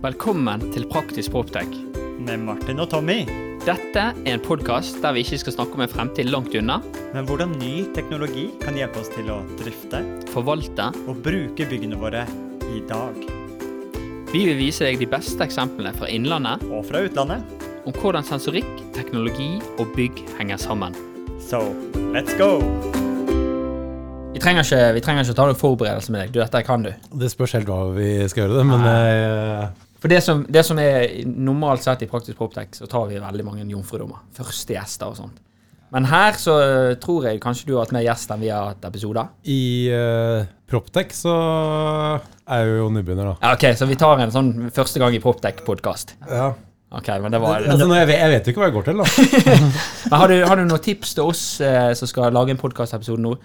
Velkommen til Praktisk Proptech. Med Martin og Tommy. Dette er en podkast der vi ikke skal snakke om en fremtid langt unna, Men hvordan ny teknologi kan hjelpe oss til å drifte forvalte. og bruke byggene våre i dag. Vi vil vise deg de beste eksemplene fra innlandet Og fra utlandet. om hvordan sensorikk, teknologi og bygg henger sammen. So, let's go! Vi trenger ikke, vi trenger ikke ta noen forberedelse med deg. Du, dette kan du. Det spørs helt hva vi skal gjøre det, men jeg, For det som, det som er normalt sett i Praktisk proptek, så tar vi veldig mange jomfrudommer. Første gjester og sånt. Men her så tror jeg kanskje du har hatt mer gjest enn vi har hatt episoder. i uh, Proptech så er jeg jo nybegynner, da. Ja, ok, Så vi tar en sånn første gang i Proptek-podkast. Ja. Ok, men det var Altså, nå, jeg, vet, jeg vet jo ikke hva jeg går til, da. Men har du, har du noen tips til oss eh, som skal lage en podkastepisode nå?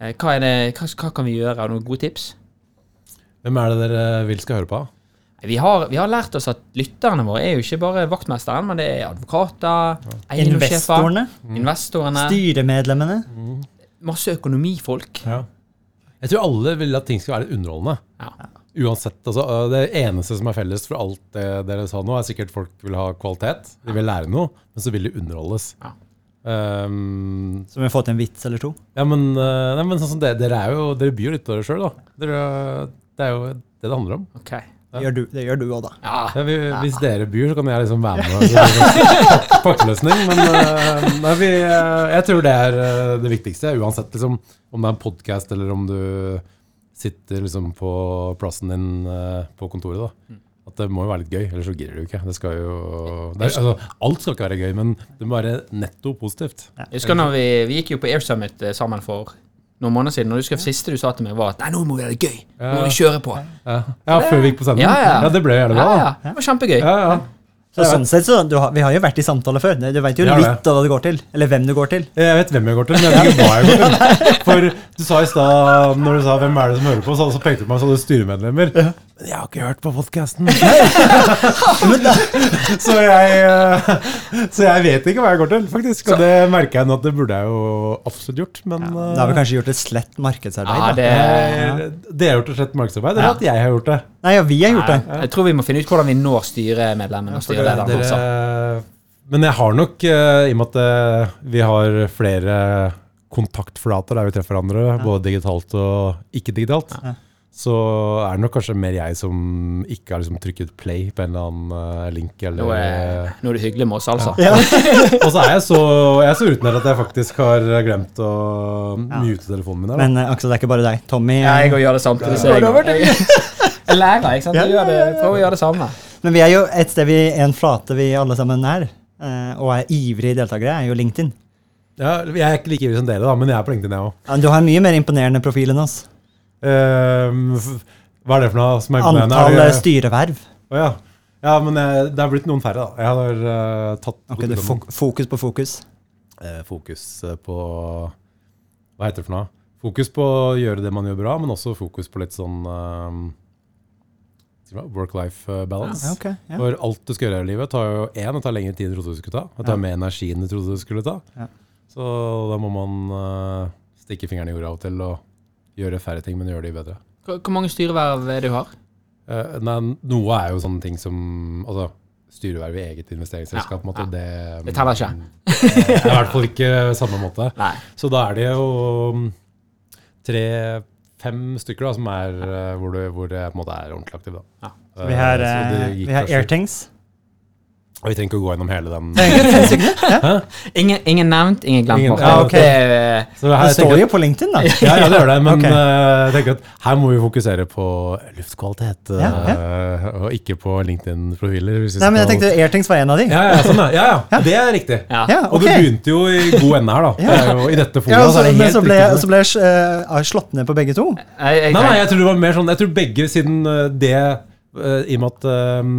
Eh, hva, det, hva, hva kan vi gjøre? Har du noen gode tips? Hvem er det dere vil skal høre på? Vi har, vi har lært oss at lytterne våre er jo ikke bare vaktmesteren, men det er advokater, eiendomssjefer, Investorene. investorene, Styremedlemmene. masse økonomifolk. Ja. Jeg tror alle vil at ting skal være litt underholdende. Ja. Uansett, altså, Det eneste som er felles for alt det dere sa nå, er sikkert folk vil ha kvalitet. De vil lære noe, men så vil de underholdes. Ja. Um, Så vi har fått en vits eller to. ja, men, eh, nei, men sånn som det, dere er jo Dere byr jo litt på dere sjøl, da. Dere, det er jo det det handler om. Ok. Det gjør du, det gjør du også, da. Ja. Ja, vi, Hvis dere byr, så kan jeg liksom være med. Altså, Pakkeløsning. Men eh, nei, vi, eh, jeg tror det er eh, det viktigste. Uansett liksom, om det er en podkast eller om du sitter liksom på plassen din på kontoret. da. At det må jo være litt gøy, ellers så gidder du ikke. Det skal jo, det er, altså, alt skal ikke være gøy, men det må være netto positivt. Jeg husker når vi, vi gikk jo på Air Summit sammen for noen måneder siden, og du siste du sa til meg, var at nei, nå må vi ha det gøy. Nå må vi kjøre på. Ja, ja Før vi gikk på sending? Ja, ja. det ble jævlig Ja, bra. ja. Det var kjempegøy. Ja, ja. Så sånn sett så, du har, Vi har jo vært i samtale før. Du vet jo ja, litt av hva det går til. Eller hvem det går til. Jeg vet hvem jeg går til, men jeg vet ikke hva jeg går til. For du sa i stad, når du sa 'hvem er det som hører på', så, så pekte du på meg som styremedlemmer. Men jeg har ikke hørt på podkasten. så, jeg, eh, så jeg vet ikke hva jeg går til, faktisk. Og det merker jeg nå at det burde jeg jo absolutt gjort. Men Da har vi kanskje gjort et slett markedsarbeid. Ja, det, ja. det har gjort et slett markedsarbeid, eller Ja. at jeg har gjort det? Nei, ja, vi har gjort det. jeg tror vi må finne ut hvordan vi når styremedlemmene og styrer det. også. men jeg har nok, eh, i og med at eh, vi har flere kontaktflater der vi treffer hverandre, både digitalt og ikke digitalt, Ja. Så er det nok kanskje mer jeg som ikke har liksom trykket play på en eller annen eh, link. Eller, Nå er, nå er det hyggelig med oss, altså. Ja. og så er jeg så, jeg er så utenfor at jeg faktisk har glemt å mute telefonen min. Her, da. Men eh, Aksel, det er ikke bare deg. Tommy Ja, jeg òg gjør det samtidig. Ja. jeg, jeg, jeg lærer, ikke sant. Jeg det, prøver å gjøre det samme. Men vi er jo et sted vi en flate vi alle sammen er, eh, og er ivrige deltakere, er jo LinkedIn. ja, jeg er ikke like ivrig som dere, da, men jeg er på LinkedIn, jeg òg. Ja, Du har en mye mer imponerende profil enn oss. Hva er det for noe som er? Er Antall det- eh, styreverv. Å ja. ja, men eh, det har blitt noen færre, da. Jeg har uh, tatt okay, det er fokus på fokus. Uh, fokus på Hva heter det for noe? Fokus på å gjøre det man gjør bra, men også fokus på litt sånn um, work-life balance. Ja, okay, ja. For alt du skal gjøre i livet, tar jo én, det tar lengre tid enn du trodde du skulle ta. Det tar Ja. mer energi enn du trodde du skulle ta. Ja. Så da må man stikke fingeren i jorda av og til og gjøre færre ting, men gjøre de bedre. Hvor mange styreverv er det du har? Uh, nei, noe er jo sånne ting som altså, styreverv i eget investeringsselskap. på en måte, ja. Det, Det teller ikke. Det er i hvert fall ikke samme måte. Nei. Så da er det jo um, tre-fem stykker da, som er eh, hvor, du, hvor jeg på en måte er ordentlig aktiv. Da. Ja. Vi har, så det gikk vi har Airtings. Airthings. Og vi trenger ikke å gå gjennom hele den. Ingen, ingen nevnt, ingen glemt. Ingen- ja, ok. Det Så her Det står jo på LinkedIn, da. ja, ja, det gjør det, men okay. eh, jeg tenker at her må vi fokusere på luftkvalitet, Ja, eh, og ikke på LinkedIn-profiler. Nei, men jeg tenkte Airthings var en av de. ja, ja, sånn, ja, ja, ja, det er riktig. Ja. Ja, Og du det begynte jo i god ende her, da. Det jo, I dette Ja, forumet og så så, men så ble, riktig. så ble jeg uh, slått ned på begge to. Jeg, jeg, Nei, nei, jeg tror det var mer sånn Jeg tror begge, siden det uh, I og med at eh,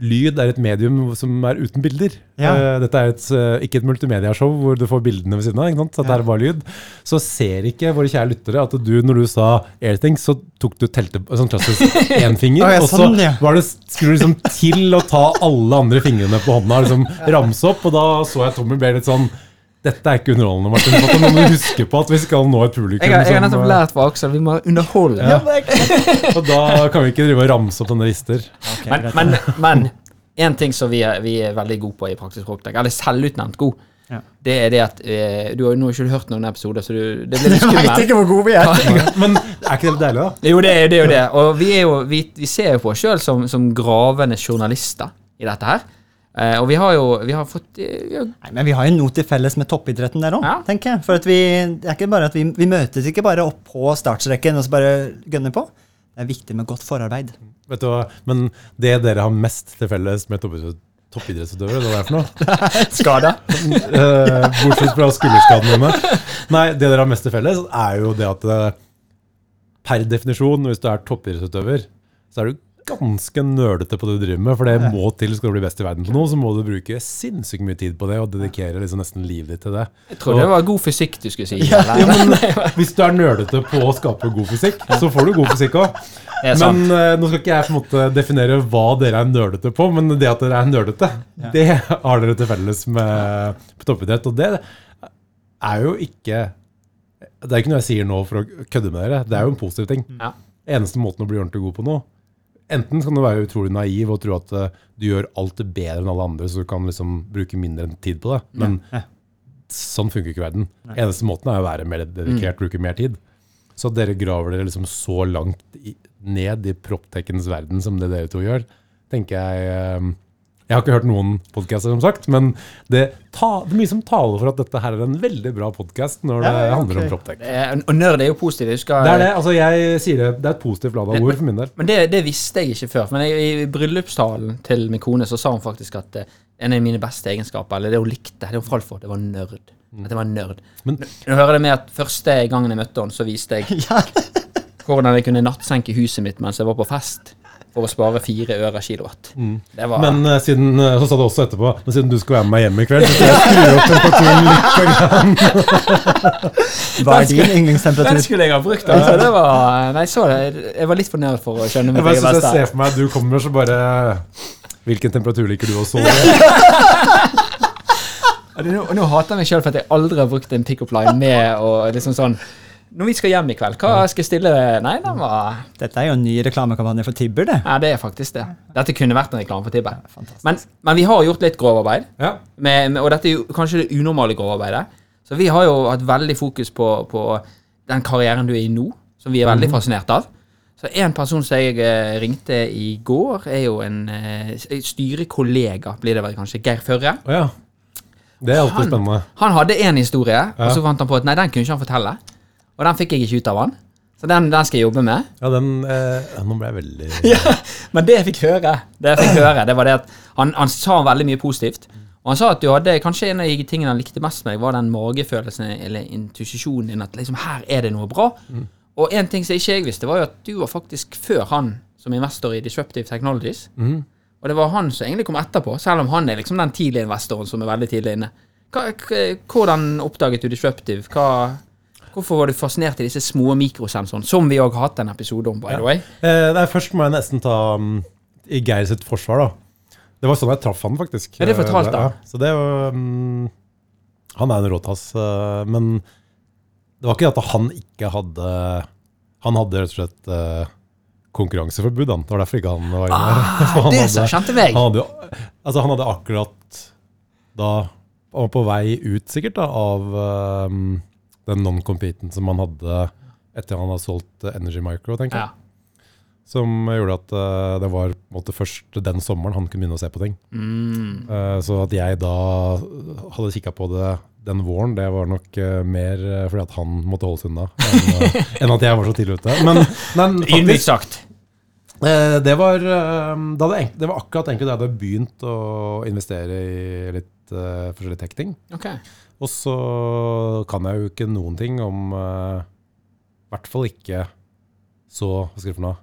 lyd er et medium som er uten bilder. Ja. Eh, dette er et, eh, ikke et multimediashow hvor du får bildene ved siden av. ikke sant? Så Ja. det er bare lyd. Så ser ikke våre kjære lyttere at du, når du sa Airthings, så tok du telte sånn klassisk én finger, ja, og så sånn, var det, skulle du liksom til å ta alle andre fingrene på hånda og liksom ramse opp, og da så jeg Tommy ble litt sånn dette er ikke underholdende, Martin. For Nå må du huske på at vi skal nå et publikum. jeg, jeg har nettopp eh, lært fra Aksel vi må underholde. Ja. Og da kan vi ikke drive og ramse opp sånne lister. Okay, Men, men, men en ting som vi er, vi er veldig gode på i Praktisk Rockdag, eller selvutnevnt god, Ja. det er det at eh, Du har jo ikke hørt noen episoder, så du, det blir litt Jeg veit ikke hvor gode vi er. Men er ikke det litt deilig, da? Jo, det er, det er jo det. Og vi, er jo, vi, vi ser jo på oss sjøl som, som gravende journalister i dette her. Eh, og vi har jo vi har fått eh, vi Nei, men vi har jo noe til felles med toppidretten der òg, Ja. tenker jeg. For vi, det er ikke bare at vi, vi møtes ikke bare opp på startstreken og så bare gønner på. Det er viktig med godt forarbeid. Vet du hva? Men det dere har mest til felles med toppidretts- toppidrettsutøvere, hva er det for noe? skada. Eh, bortsett fra skulderskadene mine. Nei, det dere har mest til felles, er jo det at eh, per definisjon, hvis du er toppidrettsutøver, så er du ganske nerdete på det du driver med. For det må til skal du bli best i verden på noe, så må du bruke sinnssykt mye tid på det og dedikere liksom nesten livet ditt til det. Jeg tror det var god fysikk du skulle si. Ja, eller? Hvis du er nerdete på å skape god fysikk, så får du god fysikk òg. Men uh, nå skal ikke jeg på en måte definere hva dere er nerdete på, men det at dere er nerdete, det har dere til felles med toppidrett. Og det er jo ikke Det er ikke noe jeg sier nå for å kødde med dere, det er jo en positiv ting. Ja. Eneste måten å bli ordentlig god på noe Enten kan du være utrolig naiv og tro at eh, du gjør alt det bedre enn alle andre, så du kan liksom bruke mindre tid på det. Men Ja. sånn funker ikke verden. Eneste måten er å være mer dedikert, bruke mer tid. Så at dere graver dere liksom så langt ned i proptekens verden som det dere to gjør, tenker jeg eh, Jeg har ikke hørt noen podcaster, som sagt, men det, ta, det er mye som taler for at dette her er en veldig bra podkast når det Ja, okay. handler om proptek. Er- Og nerd er jo positivt. Jeg husker, Det er det. altså jeg sier det, det er et positivt lada ord for min del. Men det, det visste jeg ikke før. Men jeg, i bryllupstalen til min kone så sa hun faktisk at eh, en av mine beste egenskaper, eller det hun likte, det hun falt for, det var nerd. At jeg var nerd. Men- Nå hører det med at første gangen jeg møtte henne, så viste jeg hvordan jeg kunne nattsenke huset mitt mens jeg var på fest. For å spare fire øre kilowatt. Det var Men uh, siden, eh, så sa du også etterpå Men siden du skal være med meg hjem i kveld, så skal jeg skru opp temperaturen litt. Hva er din Den yndlingstemperatur? skulle jeg ha brukt. Altså. Det var, nei, så det. Jeg var litt for nerd for å skjønne Jeg mitt eget jeg beste. ser for meg at du kommer, så bare Hvilken temperatur liker du å sove? Og Nå, nå hater jeg meg sjøl for at jeg aldri har brukt en pickup line med og liksom sånn Når vi skal hjem i kveld, hva skal jeg stille Nei, den var Dette er jo en ny reklamekampanje for Tibber, det. Ja, det er faktisk det. Dette kunne vært en reklame for Tibber. Ja, Men, men vi har gjort litt grovarbeid, Ja. med, og dette er jo kanskje det unormale grovarbeidet. Så vi har jo hatt veldig fokus på, på den karrieren du er i nå, som vi er veldig fascinert av. Så en person som jeg eh, ringte i går, er jo en eh, styrekollega, blir det vel kanskje, Geir Førre. Ja. Det er alltid Han- spennende. Han hadde én historie, og så fant han på at nei, den kunne ikke han fortelle. Og den fikk jeg ikke ut av han. Så den, den skal jeg jobbe med. Ja, den eh, Nå ble jeg veldig Ja, Men det jeg fikk høre, det jeg fikk høre, det var det at han, han sa veldig mye positivt. Og han sa at du hadde kanskje en av de tingene han likte mest med deg, var den magefølelsen eller intuisjonen din, at liksom her er det noe bra. Og en ting som ikke jeg visste, var jo at du var faktisk før han som investor i Disruptive Technologies. Mm. Og det var han som egentlig kom etterpå, selv om han er liksom den tidlige investoren som er veldig tidlig inne. Hva, hvordan oppdaget du Disruptive? Hva, hvorfor var du fascinert i disse små mikrosensorene, som vi òg har hatt en episode om, by the way? Eh, nei, først må jeg nesten ta um, i Geir sitt forsvar, da. Det var sånn jeg traff han, faktisk. Ja, det fortalte da? han. Ja, så det var um, Han er en råtass, uh, men det var ikke at han ikke hadde Han hadde rett og slett uh, konkurranseforbud, han. Det var derfor ikke han var inne. Ah, han Det hadde- kjente meg. Han hadde, altså han hadde akkurat da Han var på vei ut, sikkert, da, av um, den non-competen som han hadde etter han hadde solgt eh, Energy Micro, tenker jeg. Ja. Som gjorde at eh, det var måte først den sommeren han kunne begynne å se på ting. Mm. Eh, så at jeg da hadde kikka på det den våren, det var nok mer fordi at han måtte holde seg unna, enn, enn at jeg var så tidlig ute. Men, men faktisk, sagt. det, var, det, det var akkurat egentlig da jeg hadde begynt å investere i litt uh, tech-ting. Ok. Og så kan jeg jo ikke noen ting om uh, I hvert fall ikke så Hva skal jeg for noe?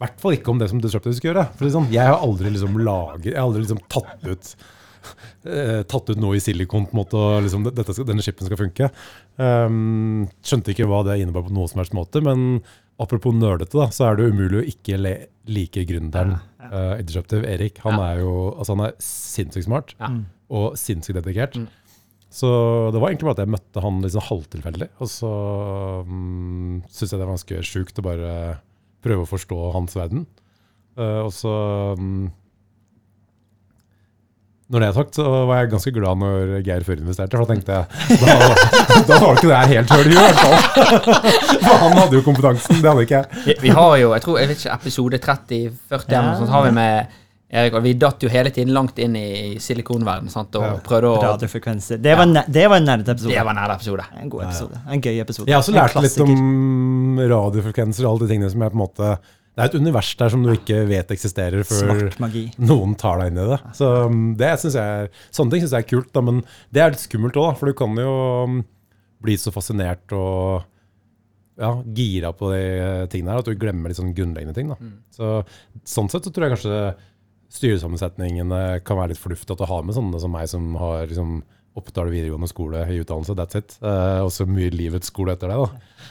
I hvert fall ikke om det som Disruptive skal gjøre. For liksom, jeg har aldri liksom laget Jeg har aldri liksom tatt ut eh, tatt ut noe i silikon på en måte, og liksom, dette denne chipen skal funke. Um, skjønte ikke hva det innebar på noen som helst måte, men apropos nerdete, da, så er det umulig å ikke le, like gründeren uh, i Disruptive, Erik. Han er jo altså han er sinnssykt smart Ja. og sinnssykt dedikert. Mm. Så det var egentlig bare at jeg møtte han liksom halvtilfeldig. Og så um, syns jeg det var ganske sjukt å bare prøve å forstå hans verden. Uh, og så um, Når det er sagt, så var jeg ganske glad når Geir førinvesterte, for da tenkte jeg da, da var ikke det her helt høl i hvert fall. For han hadde jo kompetansen, det hadde ikke jeg. Vi, vi har jo, jeg tror, jeg vet ikke, episode 30-40 eller noe sånt har vi med Erik, og vi datt jo hele tiden langt inn i silikonverdenen sant, og Ja. prøvde å Radiofrekvenser. Det var, ne det var en nerdeepisode. Det var en nær episode. En god episode. En gøy episode. Jeg har også lært litt om radiofrekvenser og alle de tingene som er på en måte Det er et univers der som du ikke vet eksisterer før noen tar deg inn i det. Så um, det synes jeg, Sånne ting syns jeg er kult, da, men det er litt skummelt òg, for du kan jo um, bli så fascinert og ja, gira på de tingene her at du glemmer litt sånn grunnleggende ting. Da. Så, sånn sett så tror jeg kanskje styresammensetningene kan være litt fornuftig å ha med sånne som meg, som har liksom Oppdal videregående skole høy utdannelse, that's it. Uh, og så mye livets skole etter det. da.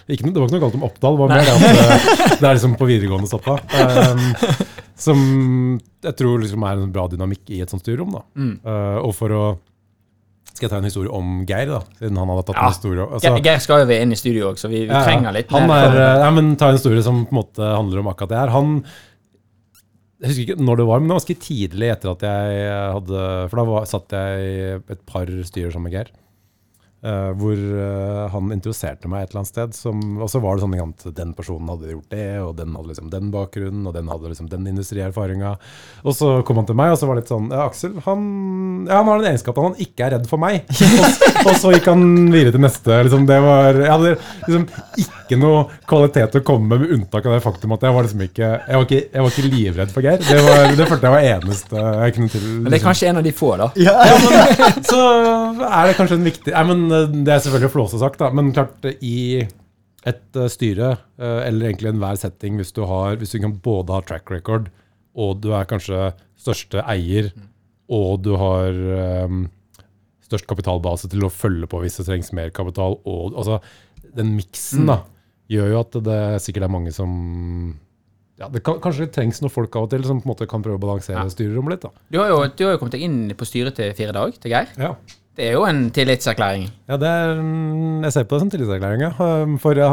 Ikke det var ikke noe galt om Oppdal, det var mer det at det, det er liksom på videregående stoppa. Um, som jeg tror liksom er en bra dynamikk i et sånt styrerom. da. Mm. Uh, og for å Skal jeg ta en historie om Geir, da? Siden han hadde tatt Ja. en historie. Altså, Ge- Geir skal jo inn i studio òg, så vi, vi ja, trenger litt Han er, eh, ja, men Ta en historie som på en måte handler om akkurat det her. Han jeg husker ikke når det var, men det var ganske tidlig etter at jeg hadde For da var, satt jeg i et par styrer sammen med Geir. Eh, hvor uh, han introduserte meg et eller annet sted. Som, og så var det sånn at den personen hadde gjort det, og den hadde liksom den bakgrunnen, og den hadde liksom den industrierfaringa. Og så kom han til meg, og så var det litt sånn Ja, Aksel, han, ja, han har den egenskapen at han ikke er redd for meg. og, og så gikk han videre til neste. Liksom, det var, jeg hadde liksom ikke noe kvalitet å komme med, med unntak av det faktum at jeg var liksom ikke Jeg var ikke, jeg var ikke livredd for Geir. Det, var, det følte jeg var eneste jeg kunne til. Men det er liksom. kanskje en av de få, da. Ja, Ja, men, så er det kanskje en viktig Nei, men eh, Det er selvfølgelig flåse sagt, da. Men klart, eh, i et eh, styre, eller egentlig enhver setting, hvis du, har, hvis du kan både ha track record, og du er kanskje største eier, og du har um, størst kapitalbase til å følge på hvis det trengs mer kapital, og altså Den miksen da, gjør jo at det sikkert er mange som ja, det kan, Kanskje det trengs noen folk av og til som på en måte kan prøve å balansere Ja. styrerommet litt. da. Du har jo, du har jo kommet deg inn på styret til Fire Dag, til Geir. Ja. Det er jo en tillitserklæring. Ja, det er, jeg ser på det som tillitserklæring. Ja. Um, For ja,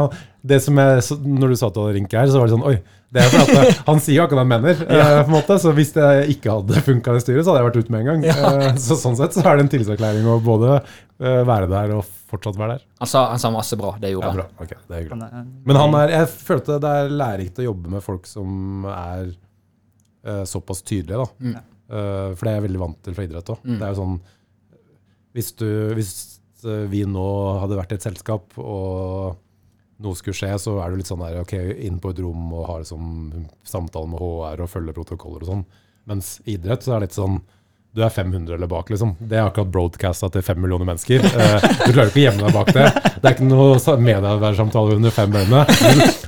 det som jeg, når du sa at du hadde ringt her, så var det sånn Oi, det er for at han sier jo akkurat hva han mener. ja. på en måte, Så hvis det ikke hadde funka i styret, så hadde jeg vært ute med en gang. Eh, Så sånn sett så er det en tillitserklæring å både eh, være der og fortsatt være der. Han sa, han sa masse bra, det gjorde Ja, han. bra. Ok, det er hyggelig. Men han er, jeg følte det er lærerikt å jobbe med folk som er eh, såpass tydelige. da. Mm. Eh, for det er jeg veldig vant til fra idrett òg. Mm. Det er jo sånn Hvis, du, hvis eh, vi nå hadde vært i et selskap, og noe skulle skje, så er du litt sånn der, ok, inn på et rom og har liksom samtale med HR og følge protokoller og sånn. Mens idrett så er det litt sånn du er 500 eller bak, liksom. Det er akkurat broadcasta til fem millioner mennesker. Eh, du klarer ikke å gjemme deg bak det. Det er ikke noe sa- medarbeidersamtale under fem øyne.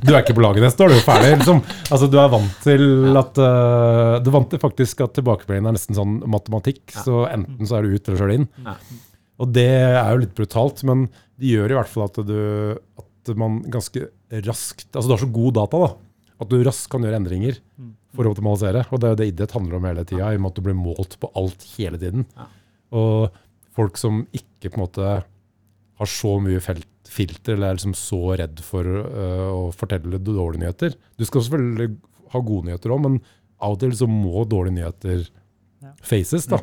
Du, er ikke på laget neste år, du er jo ferdig. Liksom. Altså, du er vant til at eh, Du er vant til faktisk at tilbakemeldingen er nesten sånn matematikk. Så enten så er du ut, eller så er du inn. Og det er jo litt brutalt, men det gjør i hvert fall at du At man ganske raskt Altså, du har så god data, da. At du raskt kan gjøre endringer for å optimalisere. Og det er jo det idrett handler om hele tida, i og med at du blir målt på alt hele tiden. Ja. Og folk som ikke på en måte har så mye felt, filter, eller er liksom så redd for uh, å fortelle dårlige nyheter. Du skal selvfølgelig ha gode nyheter òg, men av og til så må dårlige nyheter Ja. faces. da.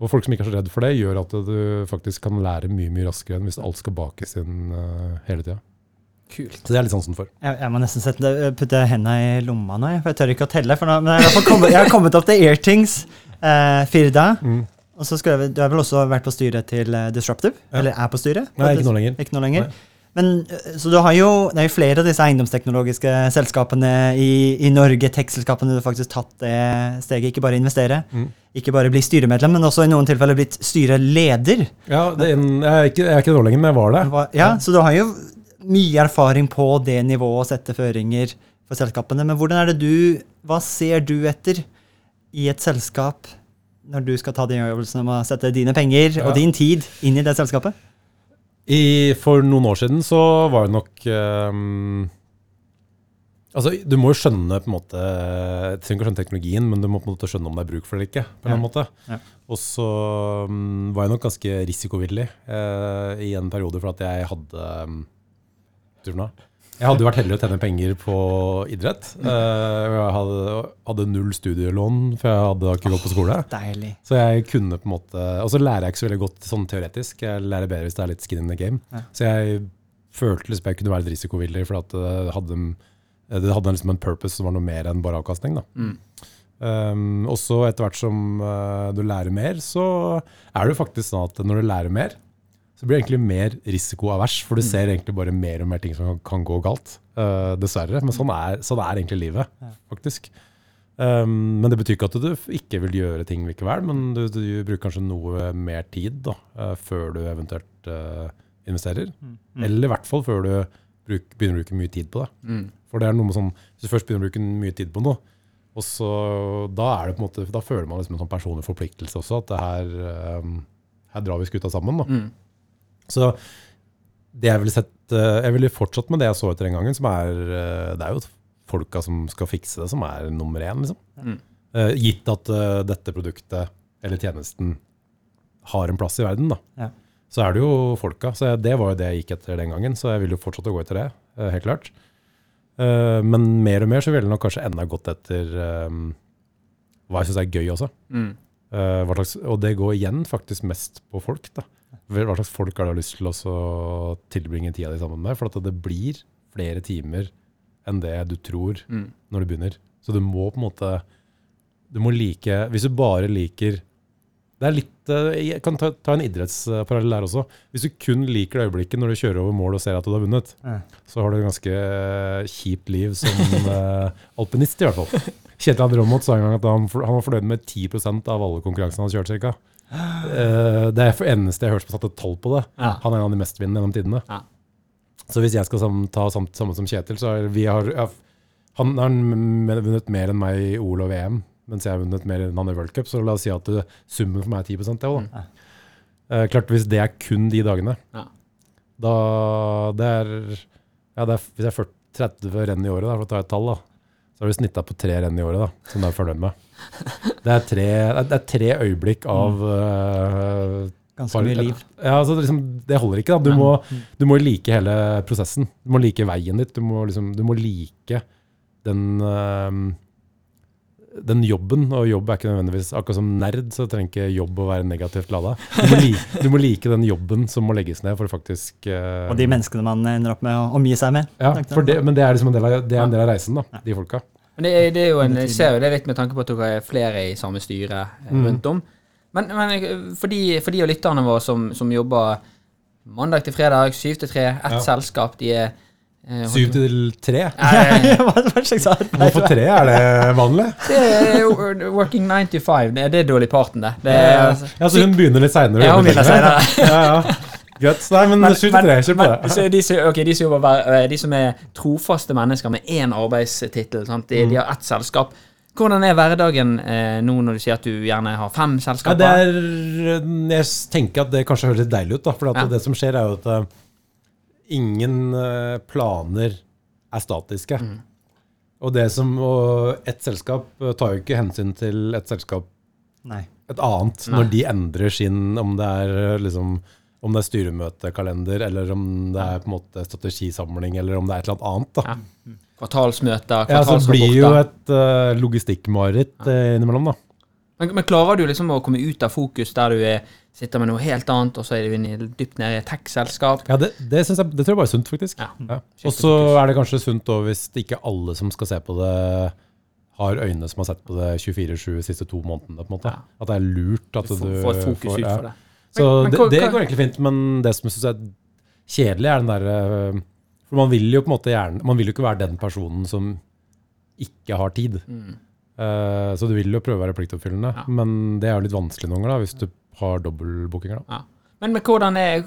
Og folk som ikke er så redd for det, gjør at du faktisk kan lære mye mye raskere enn hvis alt skal bakes inn uh, hele tida. Kult. Så det er litt sansen for. Jeg, jeg må nesten sette, putte hendene i lomma nå, for jeg tør ikke å telle. For nå, men jeg, har kommet, jeg har kommet opp til Airthings, eh, Firda. Mm. Og så skal jeg, Du har vel også vært på styret til eh, Disruptive? Ja. Eller er på styret? Nei, ikke nå lenger. Ikke nå lenger. Nei. Men, eh, så du har jo, Det er jo flere av disse eiendomsteknologiske selskapene i, i Norge, tech-selskapene, du har faktisk tatt det steget. Ikke bare investere, Mm. ikke bare bli styremedlem, men også i noen tilfeller blitt styreleder. Ja, det er, jeg, er ikke, jeg er ikke det nå lenger, men jeg var det. Ja, Så du har jo mye erfaring på det nivået å sette føringer for selskapene. Men hvordan er det du Hva ser du etter i et selskap når du skal ta de øvelsen om å sette dine penger Ja. og din tid inn i det selskapet? I, for noen år siden så var det nok um, Altså, Du må jo skjønne på en måte Du trenger ikke skjønne teknologien, men du må på en måte skjønne om det er bruk for det eller ikke. på en annen måte. Ja. Og så um, var jeg nok ganske risikovillig uh, i en periode for at jeg hadde um, Du nå? Jeg hadde jo vært heldig å tjene penger på idrett. Eh, Jeg hadde, hadde null studielån, for jeg hadde ikke gått på skole. Deilig. Så jeg kunne på en måte Og så lærer jeg ikke så veldig godt sånn teoretisk. Jeg lærer bedre hvis det er litt skin in the game. Ja. Så jeg følte liksom jeg kunne være litt risikovillig, for at det hadde, det hadde liksom en purpose som var noe mer enn bare avkastning. da. Mm. Um, og så etter hvert som uh, du lærer mer, så er det jo faktisk sånn at når du lærer mer, så blir det egentlig mer risikoavers, for du ser egentlig bare mer og mer ting som kan, kan gå galt. Uh, dessverre. Men sånn er, sånn er egentlig livet, Ja. faktisk. Um, men det betyr ikke at du ikke vil gjøre ting likevel, men du, du bruker kanskje noe mer tid da, uh, før du eventuelt uh, investerer. Mm. Eller i hvert fall før du bruk, begynner å bruke mye tid på det. Mm. For det er noe med sånn, Hvis du først begynner å bruke mye tid på noe, og så, da, er det på en måte, da føler man liksom en sånn personlig forpliktelse også. At det her, um, her drar vi skuta sammen. Da. Mm. Så det jeg ville sett eh, Jeg ville fortsatt med det jeg så etter den gangen, som er eh, Det er jo folka som skal fikse det, som er nummer én. Liksom. Mm. Eh, gitt at dette produktet eller tjenesten har en plass i verden, da. Ja. Så er det jo folka. Så det var jo det jeg gikk etter den gangen, så jeg vil jo fortsette å gå etter det. helt klart. Men mer og mer så ville jeg nok kanskje enda gått etter hva jeg syns er gøy også. Mm. Hva slags, og det går igjen faktisk mest på folk. da. Hva slags folk har du lyst til å tilbringe tida di sammen med? For at det blir flere timer enn det du tror Mm. når du begynner. Så du må på en måte Du må like Hvis du bare liker Det er litt eh, Jeg kan ta, ta en idrettsparallell der også. Hvis du kun liker det øyeblikket når du kjører over mål og ser at du har vunnet, mm. så har du et ganske eh, kjipt liv som eh, alpinist, i hvert fall. Kjetil André Aamodt sa en gang at han, han var fornøyd med 10% av alle konkurransene han kjørte. kjørt, cirka. Eh, det er for eneste jeg har hørt som har satt et tall på det. Ja. Han er en av de mestvinnende gjennom tidene. Ja. Så hvis jeg skal ta samme, som Kjetil, så har vi har ja, Han har vunnet mer enn meg i OL og VM, mens jeg har vunnet mer enn han i World Cup. Så la oss si at det, summen for meg er 10 det òg, da. Eh, klart hvis det er kun de dagene, Ja. da det er, det er Hvis jeg er 40, 30 renn i året, da, for å ta et tall, da, så har du snitta på tre renn i året da, som du er fornøyd med. Det er tre, det er tre øyeblikk av uh, Ganske mye liv. ja, altså det, liksom, det holder ikke. da. Du må, du må like hele prosessen. Du må like veien ditt. Du må, liksom, du må like den, øhm, den jobben. Og jobb er ikke nødvendigvis Akkurat som nerd så trenger ikke jobb å være negativt lada. Du, må like- du må like den jobben som må legges ned for faktisk uh, Og de menneskene man ender opp med å omgi seg med. ja, for det, Men det er liksom en del av, det er en del av reisen, da, de folka. Men det, er- det er jo en, jeg ser jo det litt med tanke på at dere er flere i samme styre eh, Mm. rundt om. Men, men eh, for, de, for de og lytterne våre som, som jobber mandag til fredag, syv til tre, ett Ja. selskap, de er Syv til tre. Eh, Hva slags arbeid? Hvorfor tre? Er det vanlig? Det er working 9 to 5. Det er det dårlig parten, det. det er, Ja, så hun begynner litt seinere? Ja, hun begynner senere. ja, ja. Nei, men sju til tre, kjør på men det. så de, som- ok, de, som jobber, eh, de som er trofaste mennesker med én arbeidstittel, sant? De, Mm. de har ett selskap. Hvordan er hverdagen eh, nå når du sier at du gjerne har fem Ja, selskaper? det er, jeg tenker at det kanskje høres litt deilig ut, da, for at Ja. det som skjer er jo at eh, ingen eh, planer er statiske. Mm. Og det som, og et selskap eh, tar jo ikke hensyn til et selskap Nei. et annet Nei. når de endrer sin, om det er eh, liksom om det er styremøtekalender, eller om det er på en måte strategisamling, eller om det er et eller annet annet. da. Ja. Kvartalsmøter, Ja, så blir jo et uh, logistikkmareritt ja. innimellom, da. Men, men klarer du liksom å komme ut av fokus der du er, sitter med noe helt annet, og så er du dypt nede i et tech-selskap? Ja, det, det, jeg, det tror jeg bare er sunt, faktisk. Ja. Ja. Og så er det kanskje sunt òg hvis ikke alle som skal se på det, har øyne som har sett på det 24-7 de siste to månedene. på en måte. Ja. At det er lurt at Du får, du får, fokus får- ut for det. Så Men- men det, det går egentlig fint, men det som jeg syns er kjedelig, er den derre For man vil jo på en måte gjerne Man vil jo ikke være den personen som ikke har tid. Mm. Eh, så du vil jo prøve å være pliktoppfyllende, Ja. men det er jo litt vanskelig noen ganger da, hvis du har dobbeltbookinger. Ja. Men, men hvordan, er,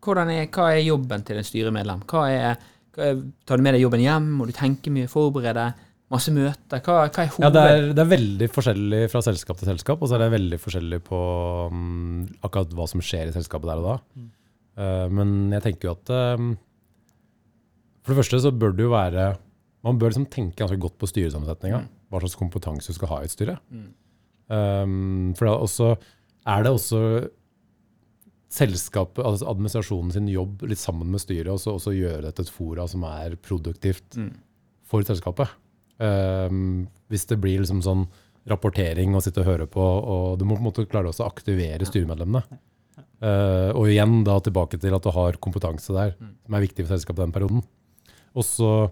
hvordan er, hva er jobben til en styremedlem? Hva er, hva er, tar du med deg jobben hjem? Må du tenke mye, forberede? Masse møter? Hva, hva er Ja, det er, det er veldig forskjellig fra selskap til selskap, og så er det veldig forskjellig på um, akkurat hva som skjer i selskapet der og da. Eh, men jeg tenker jo at um, For det første så bør det jo være Man bør liksom tenke ganske godt på styresammensetninga. Mm. Hva slags kompetanse du skal ha i et styre. Mm. Um, for også, er det også selskapet, altså administrasjonen sin jobb litt sammen med styret, og så også gjøre dette et fora som er produktivt Mm. for selskapet. Um, hvis det blir liksom sånn rapportering og sitte og høre på, og du må på en måte klare også å aktivere styremedlemmene. Uh, og igjen da tilbake til at du har kompetanse der, som er viktig for selskapet den perioden. Og så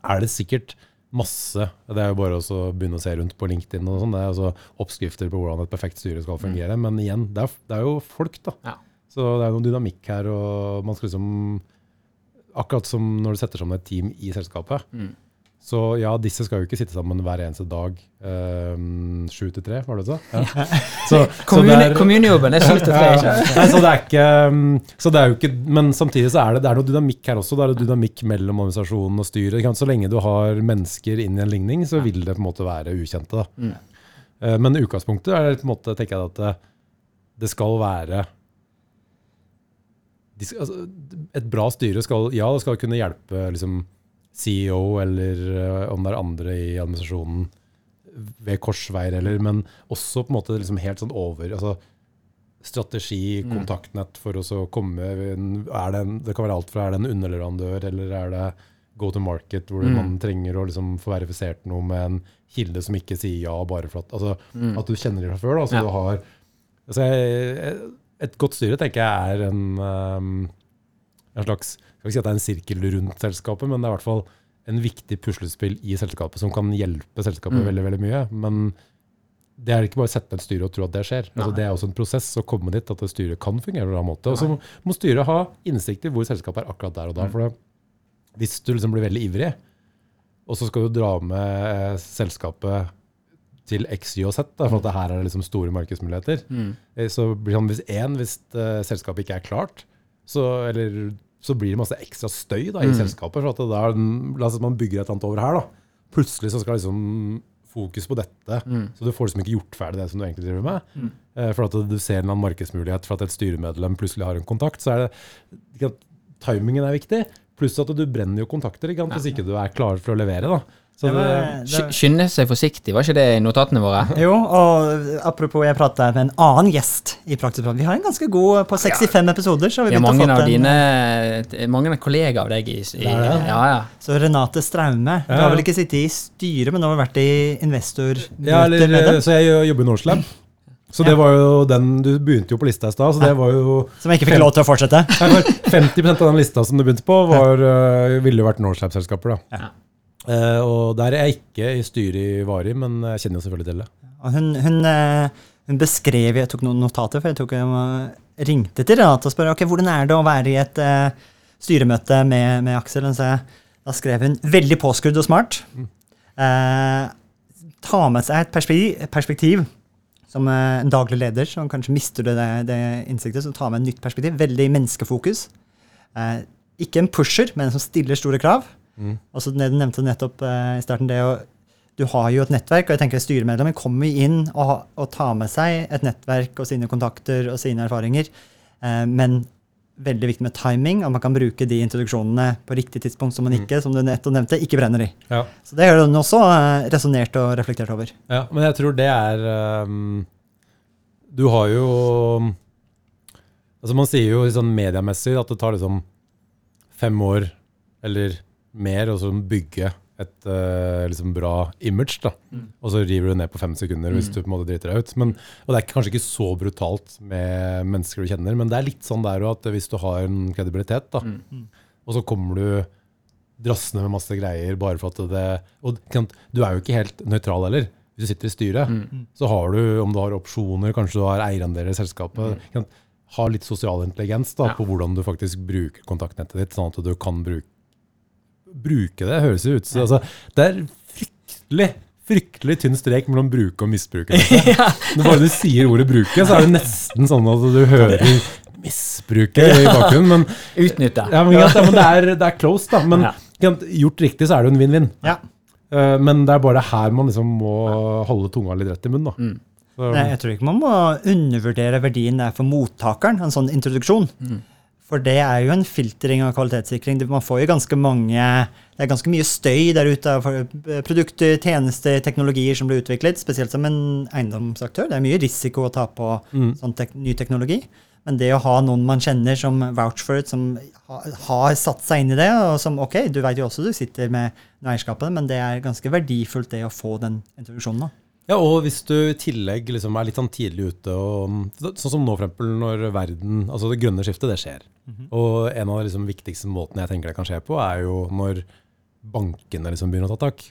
er det sikkert masse, det er jo bare å begynne å se rundt på LinkedIn og sånn, det er altså oppskrifter på hvordan et perfekt styre skal fungere, men igjen, det er, det er jo folk da. Ja. Så det er noen dynamikk her, og man skal liksom, akkurat som når du setter sammen et team i selskapet, Mm. Så ja, disse skal jo ikke sitte sammen hver eneste dag, um, sju til tre, var det så? Ja. Så, så det er- kommunejobben er sju til tre, ikke Nei, så det er ikke um, så det er jo ikke, Men samtidig så er det, det er noe dynamikk her også. Det er noe dynamikk mellom organisasjonen og styret. Så lenge du har mennesker inn i en ligning, så vil det på en måte være ukjente. da. Mm. Eh, Men i utgangspunktet er det på en måte, tenker jeg at det, det skal være altså, Et bra styre skal ja, det skal kunne hjelpe liksom, CEO eller eh, om det er andre i administrasjonen ved korsveier, eller, men også på en måte liksom helt sånn over altså, Strategi, Mm. kontaktnett for å så komme det, en, det kan være alt fra er det en underleverandør, eller er det go to market, hvor Mm. man trenger å liksom få verifisert noe med en kilde som ikke sier ja bare for at altså, Mm. At du kjenner det fra før. Da, så Ja. du har, altså, et godt styre tenker jeg er en, um, en slags Jeg skal ikke si at det er en sirkel rundt selskapet, men det er i hvert fall en viktig puslespill i selskapet som kan hjelpe selskapet Mm. veldig veldig mye. Men det er ikke bare å sette ned et styre og tro at det skjer. Altså, det er også en prosess å komme dit at styret kan fungere på en måte. Og så må, styret ha innsikt i hvor selskapet er akkurat der og da. Mm. For det, hvis du liksom blir veldig ivrig, og så skal du dra med selskapet til X, Y og Z, da, for at det her er det liksom store markedsmuligheter, Mm. Eh, Så blir det sånn, hvis én, hvis uh, selskapet ikke er klart, så, eller, så blir det masse ekstra støy da, i Mm. selskapet. For at det der, la oss si at man bygger et eller annet over her. da. Plutselig så skal liksom fokus på dette. Mm. Så du får liksom ikke gjort ferdig det som du egentlig driver med. Mm. Eh, For at du ser en markedsmulighet for at et styremedlem plutselig har en kontakt, så er det Timingen er viktig. Pluss at du brenner jo kontakter ikke sant, hvis ikke du er klar for å levere. da. Så Det det, var- Sky- det- Skynde seg forsiktig, var ikke det i notatene våre? Jo, og apropos, jeg prata med en annen gjest i Praktisk Prat. Vi har en ganske god På 65 episoder så har vi Ja, å mange av en dine Mange av kollegaer av deg i, i Det det. Ja, ja. Så Renate Straume. Du har vel ikke sittet i styret, men du har du vært i investormøter ja, eller, med dem? så jeg jobber i Norslab. Så det var jo den Du begynte jo på lista i stad, så det var jo Som jeg ikke fikk lov til å fortsette? Nei, for 50% av den lista som du begynte på, var, øh, ville jo vært Norslab-selskaper. da. Ja. Eh, og der er jeg ikke i styret i Vari, men jeg kjenner jo selvfølgelig til det. Hun, hun, eh, hun beskrev Jeg tok noen notater, for jeg tok, jeg ringte til Renate og spurte okay, hvordan er det å være i et uh, styremøte med, med Aksel. Så, da skrev hun 'veldig påskrudd og smart'. Eh, ta med seg et perspektiv, perspektiv som en daglig leder som kanskje mister det, det innsiktet, så ta med et nytt perspektiv. Veldig menneskefokus. Ikke en pusher, men en som stiller store krav. Mm. Og så det du nevnte nettopp eh, i starten, det å du har jo et nettverk, og jeg tenker styremedlemmer kommer inn og, og tar med seg et nettverk og sine kontakter og sine erfaringer. Eh, men veldig viktig med timing, at man kan bruke de introduksjonene på riktig tidspunkt som man ikke, som du nettopp nevnte, ikke brenner i. Ja. Så det har hun også eh, resonnert og reflektert over. Ja, men jeg tror det er um, Du har jo Altså Man sier jo sånn mediemessig at det tar liksom fem år eller mer å sånn bygge et uh, liksom bra image. da. Og så river du ned på fem sekunder hvis Mm. du på en måte driter deg ut. Men, og det er kanskje ikke så brutalt med mennesker du kjenner, men det er litt sånn der at hvis du har en kredibilitet, da, Mm. og så kommer du drassende med masse greier bare for at det Og du er jo ikke helt nøytral heller. Hvis du sitter i styret, Mm. så har du, om du har opsjoner, kanskje du har eierandeler i selskapet Mm. Ha litt sosial intelligens da, Ja. på hvordan du faktisk bruker kontaktnettet ditt, sånn at du kan bruke, bruke det. Høres jo ut som altså, Det er fryktelig fryktelig tynn strek mellom bruke og misbruke. dette. Når bare du sier ordet 'bruke', så er det nesten sånn at du hører 'misbruke' i bakgrunnen. Men Utnytte. ja, men, ja, men det, er, det er close, da. Men Ja. gjort riktig, så er det jo en vinn-vinn. Ja. Eh, men det er bare her man liksom må holde tunga litt rett i munnen. Da. Mm. Nei, jeg tror ikke man må undervurdere verdien det er for mottakeren, en sånn introduksjon. Mm. For det er jo en filtring og kvalitetssikring. Man får jo ganske mange Det er ganske mye støy der ute av produkter, tjenester, teknologier som blir utviklet, spesielt som en eiendomsaktør. Det er mye risiko å ta på Mm. sånn tek ny teknologi. Men det å ha noen man kjenner som vouch for it, som ha- har satt seg inn i det, og som ok, du vet jo også du sitter med med eierskapet, men det er ganske verdifullt det å få den introduksjonen. da. Ja, og hvis du i tillegg liksom er litt sånn tidlig ute, og, sånn som nå for eksempel når verden, altså det grønne skiftet, det skjer. Og en av de liksom viktigste måtene jeg tenker det kan skje på, er jo når bankene liksom begynner å ta tak.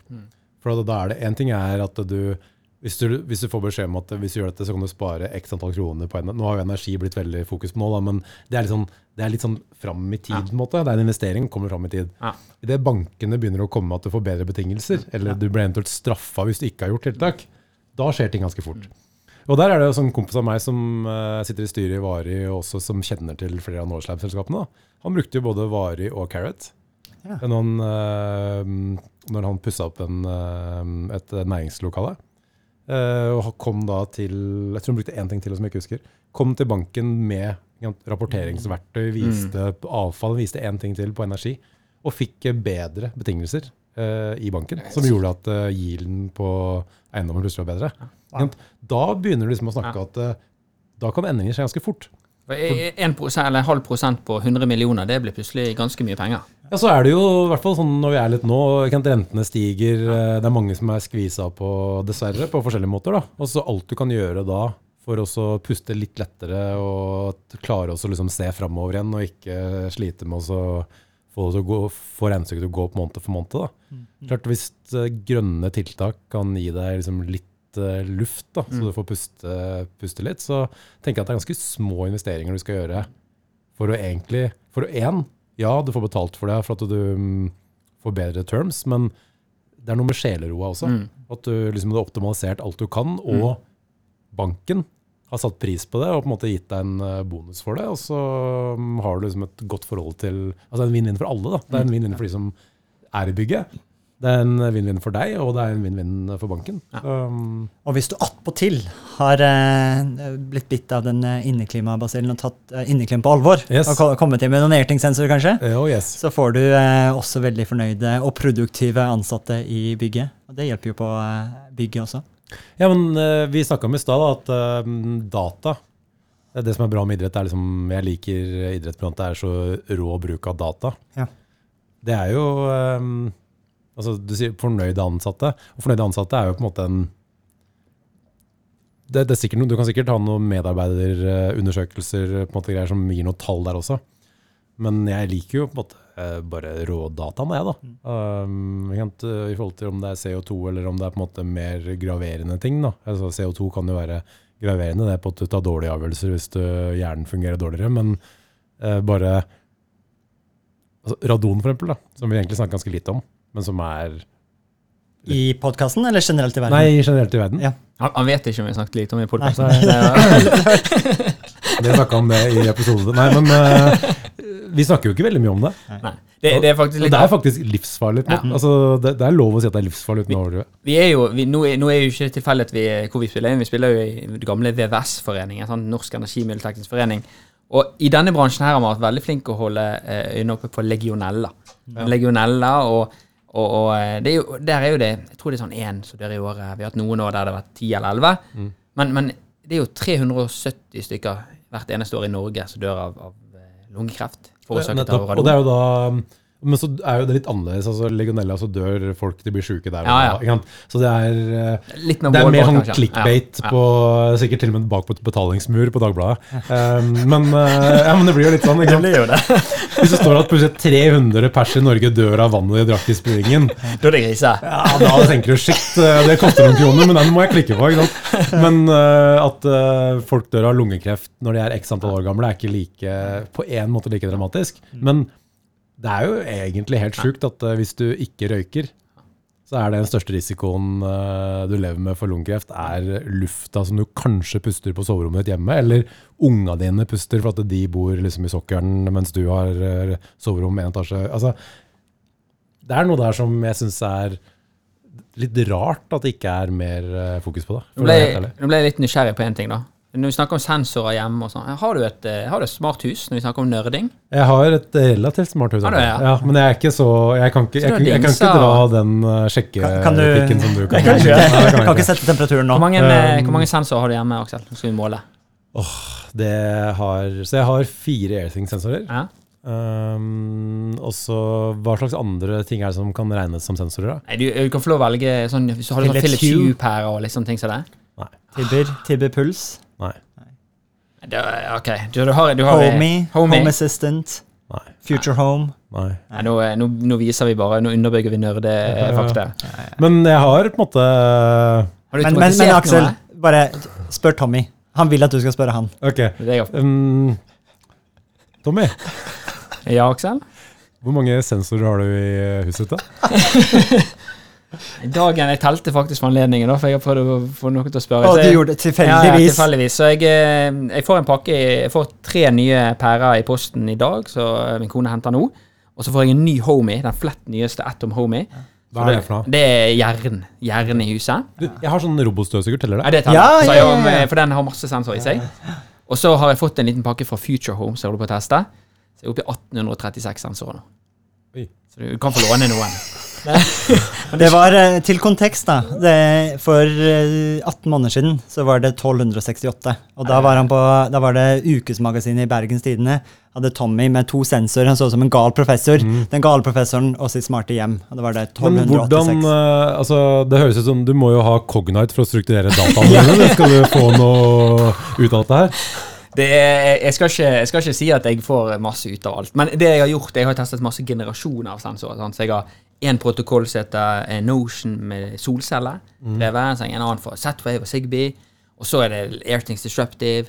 For da- er det, en ting er at du hvis, du, hvis du får beskjed om at hvis du gjør dette, så kan du spare x antall kroner på en Nå har jo energi blitt veldig fokus på nå, da, men det er litt sånn, det er litt sånn fram i tid. på en måte. Det er en investering, kommer fram i tid. Ja. Idet bankene begynner å komme med at du får bedre betingelser, eller du blir eventuelt straffa hvis du ikke har gjort tiltak, da skjer ting ganske fort. Og der er det jo en kompis av meg som eh, sitter i styret i Vari, og også som kjenner til flere av Norslab-selskapene. Han brukte jo både Vari og Carrot. Ja. Når han, eh, når han pussa opp en, eh, et næringslokale. Eh, og kom da til Jeg tror han brukte én ting til som jeg ikke husker. Kom til banken med rapporteringsverktøy, viste avfall, viste én ting til på energi. Og fikk eh, bedre betingelser eh, i banken, som gjorde at uh, yielden på eiendommen plutselig var bedre. Ja. Da begynner du liksom å snakke at eh, da kan endringer skje ganske fort. For en, en prosent, eller halv prosent på 100 millioner, det blir plutselig ganske mye penger. Ja, så er det jo i hvert fall sånn når vi er litt nå, rentene stiger, eh, det er mange som er skvisa på, dessverre, på forskjellige måter. da. Og så alt du kan gjøre da for å puste litt lettere og klare å liksom se framover igjen, og ikke slite med å få, det til å gå, få regnestykket til å gå opp måned for måned. da. Klart Hvis eh, grønne tiltak kan gi deg liksom litt eh, luft, da, så du får puste, puste litt, så tenker jeg at det er ganske små investeringer du skal gjøre for å egentlig For å én, ja, du får betalt for det for at du mm, får bedre terms, men det er noe med sjeleroa også. Mm. At du liksom har optimalisert alt du kan, og banken har satt pris på det og på en måte gitt deg en eh, bonus for det. Og så mm, har du liksom et godt forhold til Altså en vinn-vinn for alle. da. Det er en vinn-vinn for de som er i bygget. Det er en vinn-vinn for deg, og det er en vinn-vinn for banken. Um, Og hvis du attpåtil har eh, blitt bitt av den eh, inneklimabasillen og tatt eh, inneklima på alvor, Yes. og kommet inn med noen airting-sensorer kanskje, oh yes. så får du eh, også veldig fornøyde og produktive ansatte i bygget. Og det hjelper jo på eh, bygget også. Ja, men uh, vi snakka om i stad at uh, data det, er det som er bra med idrett, er liksom Jeg liker idrett at det er så rå bruk av data. Ja. Det er jo um, Altså, du sier fornøyde ansatte. Og fornøyde ansatte er jo på en måte en det, det er sikkert noe, Du kan sikkert ha noen medarbeiderundersøkelser på en måte greier som gir noen tall der også. Men jeg liker jo på en måte eh, bare rådataen, jeg, da. Um, ikke sant, I forhold til om det er CO2 eller om det er på en måte mer graverende ting. da. Altså, CO2 kan jo være graverende, det er på at du tar dårlige avgjørelser hvis du, hjernen fungerer dårligere. Men eh, bare altså, Radon, for eksempel, da, som vi egentlig snakker ganske lite om, men som er I podkasten eller generelt i verden? Nei, generelt i verden. Ja. Han, han vet ikke om vi snakket lite om i podkasten. Vi snakka om det i episode. Nei, men eh, vi snakker jo ikke veldig mye om det. Nei. Det, det er faktisk Og litt det er faktisk livsfarlig. Ja. Altså, det, det er lov å si at det er livsfarlig uten å overdrive. Vi er jo, vi, nå, er, nå er jo ikke tilfeldig vi, hvor vi spiller inn. Vi spiller jo i gamle VVS-foreningen, sånn Norsk Energimiddelteknisk Forening. Og i denne bransjen her har man vært veldig flink å holde eh, øynene oppe på legionella. Legionella og, og, og eh, det er jo, der er jo det Jeg tror det er sånn én som dør i året. Vi har hatt noen år der det har vært ti eller elleve. Mm. Men, men det er jo 370 stykker hvert eneste år i Norge som dør av, av lungekreft. Forårsaket av Nettopp. Og det er jo da men så er jo det litt annerledes. altså Legionella, så dør folk, de blir sjuke der. Ja, ja. Så det er, eh, Litt mer det er mer sånn clickbait Ja, på Sikkert til og med bak på et betalingsmur på Dagbladet. Um, men, uh, ja, men det blir jo litt sånn. Ikke sant? Hvis det står at plutselig 300 pers i Norge dør av vannet de drakk i springen, Da er det grise. ja, da tenker du shit, det koster noen kroner, men den må jeg klikke på. ikke sant? Men uh, at uh, folk dør av lungekreft når de er x antall år gamle, er ikke like, på en måte like dramatisk. Men det er jo egentlig helt sjukt at eh, hvis du ikke røyker, så er det den største risikoen eh, du lever med for lungekreft, er lufta som du kanskje puster på soverommet ditt hjemme, eller unga dine puster for at de bor liksom i sokkelen mens du har eh, soverom én etasje. Altså, det er noe der som jeg syns er litt rart at det ikke er mer fokus på det. Nå ble, jeg litt nysgjerrig på en ting, da. Når vi snakker om sensorer hjemme og sånn, har du et, eh, har du et smart hus når vi snakker om nerding? Jeg har et relativt smart hus. Har du, ja? ja, men jeg er ikke så Jeg kan ikke, jeg, jeg, jeg kan ikke dra den uh, sjekkepikken som du kan. Jeg kan ikke, Nei, det jeg kan kan ikke sette temperaturen nå. Hvor mange, eh, Um, hvor mange sensorer har du hjemme, Aksel? Nå skal vi måle. det har Så jeg har fire AirThing-sensorer. Ja. Um, og så hva slags andre ting er det som kan regnes som sensorer? da? Nei, du, du kan få lov å velge sånn, hvis du har sånn Philips Philips Hue. Hue-pærer og litt sånne ting som det. Nei. Tibber, Tibber Puls. Det ok, du, du har, du har Homey. Home Assistant, Nei. Future Home. Nei. Nei, nå, nå, nå viser vi bare, nå underbygger vi nerdefakta. Men jeg har på en måte Har du Men, men, men Aksel, noe? bare spør Tommy. Han vil at du skal spørre han. Ok. Um, Tommy, Ja, Aksel? hvor mange sensorer har du i huset ditt? da? Dagen jeg telte faktisk for anledningen, da, for jeg har prøvd å få noe til å spørre. Og du gjorde det Ja, ja, tilfeldigvis. tilfeldigvis. Så jeg, eh, jeg får en pakke Jeg får tre nye pærer i posten i dag, så min kone henter nå. Og så får jeg en ny Homie, den flett nyeste Atom Homie. Hva er det for noe? Det er jern. Jern i huset. Du, jeg har sånn robotstøvsuger, teller det? Ja, det teller. Ja, ja, ja. For den har masse sensor i seg. Og så har jeg fått en liten pakke fra Future Home, som jeg holder på å teste. Så jeg er oppe i 1836 sensorer nå. Så du kan få låne noen. Det var eh, til kontekst, da. Det, for eh, 18 måneder siden så var det 1268. Og da var, han på, da var det Ukesmagasinet i Bergens Tidende. Hadde Tommy med to sensorer. Han så ut som en gal professor. Den gale professoren og sitt smarte hjem. Og det var det Men hvordan 1286. eh, Altså, det høres ut som du må jo ha Cognite for å strukturere dataene dine. Skal du få noe ut av dette her? Det er, jeg, skal ikke, jeg skal ikke si at jeg får masse ut av alt. Men det jeg har gjort, jeg har testet masse generasjoner av sensorer. Sant? Så jeg har en protokoll som heter eh, Notion med solceller. drevet, så en annen for Z-Wave og Zigbee. Og så er det Airthings Disruptive.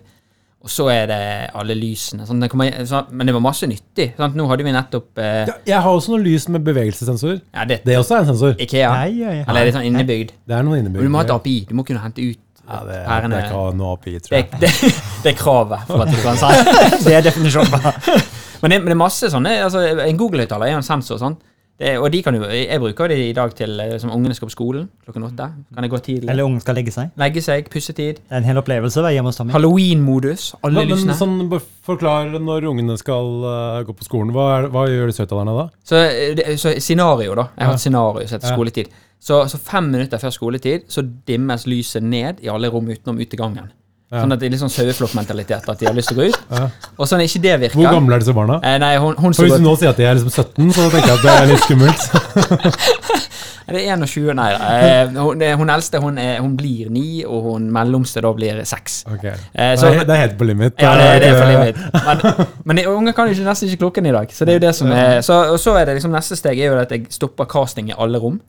Og så er det alle lysene. Sånn, det kommer, sånn, men det var masse nyttig. Sant? Nå hadde vi nettopp eh, Ja, jeg har også noe lys med bevegelsessensor. ja, det, Det også er en sensor. Ikea. Ja, ja, ja. Eller er det sånn innebygd? Det er noe Og Men du må ha et API. Du må kunne hente ut Ja, det, pærene. det er ikke noe API, tror Det, jeg. det, det er kravet for at du kan si Det er definisjonen. Men det, men det er masse sånne altså En Google-høyttaler er jo en sensor. sånn det, og de kan jo, Jeg bruker det i dag til eh, som ungene skal på skolen klokken åtte. Kan jeg gå tidlig. Eller ungen skal legge seg. Legge seg, pussetid. En hel opplevelse å være hjemme hos Tommy. Halloween-modus. Alle ja, lysene. sånn, Forklar når ungene skal uh, gå på skolen. Hva, er, hva gjør de søtalerne da? Så, eh, det, så scenario, da. Jeg har Ja. et scenario som heter Ja. skoletid. Så, så fem minutter før skoletid så dimmes lyset ned i alle rom utenom ut i gangen. Ja. Sånn at det er litt sånn saueflokkmentalitet, at de har lyst til å gå ut. Ja. Og sånn ikke det virker Hvor gamle er disse barna? eh, Nei, hun, hun For Hvis du nå sier at de er liksom 17, så tenker jeg at det er litt skummelt. Er det 21? Nei da. Eh, hun, eh, hun eldste hun, er, hun blir ni, og hun mellomste da blir seks. Okay. Eh, så- det, er, er helt på limit. Ja, det, det er for limit. Men, men unge kan jo ikke, nesten ikke klokken i dag. Så det er jo det som er så, Og så er det liksom neste steg er jo at jeg stopper casting i alle rom.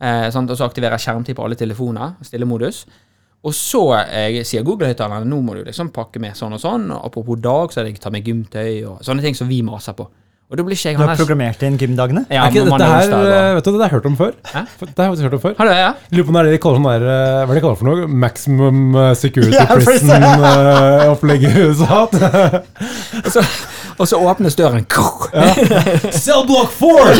Eh? Og så aktiverer jeg skjermtid på alle telefoner. Stillemodus. Og så eh, sier Google-høyttalerne nå må du liksom pakke med sånn og sånn. Og apropos dag, så er det ta med gymtøy og sånne ting som vi maser på. Og da blir ikke jeg Du har programmert inn gymdagene? ja, Er ikke dette her eh, Vet du, det har jeg hørt om før. Hæ? Det har jeg hørt om før. Har du? Ja? Jeg lurer på om det er det de kaller sånn der eh, Hva er det de kaller for noe? Maximum eh, security Ja, prison. prison-opplegg i USA. Og, så, åpnes døren. Cell block 4!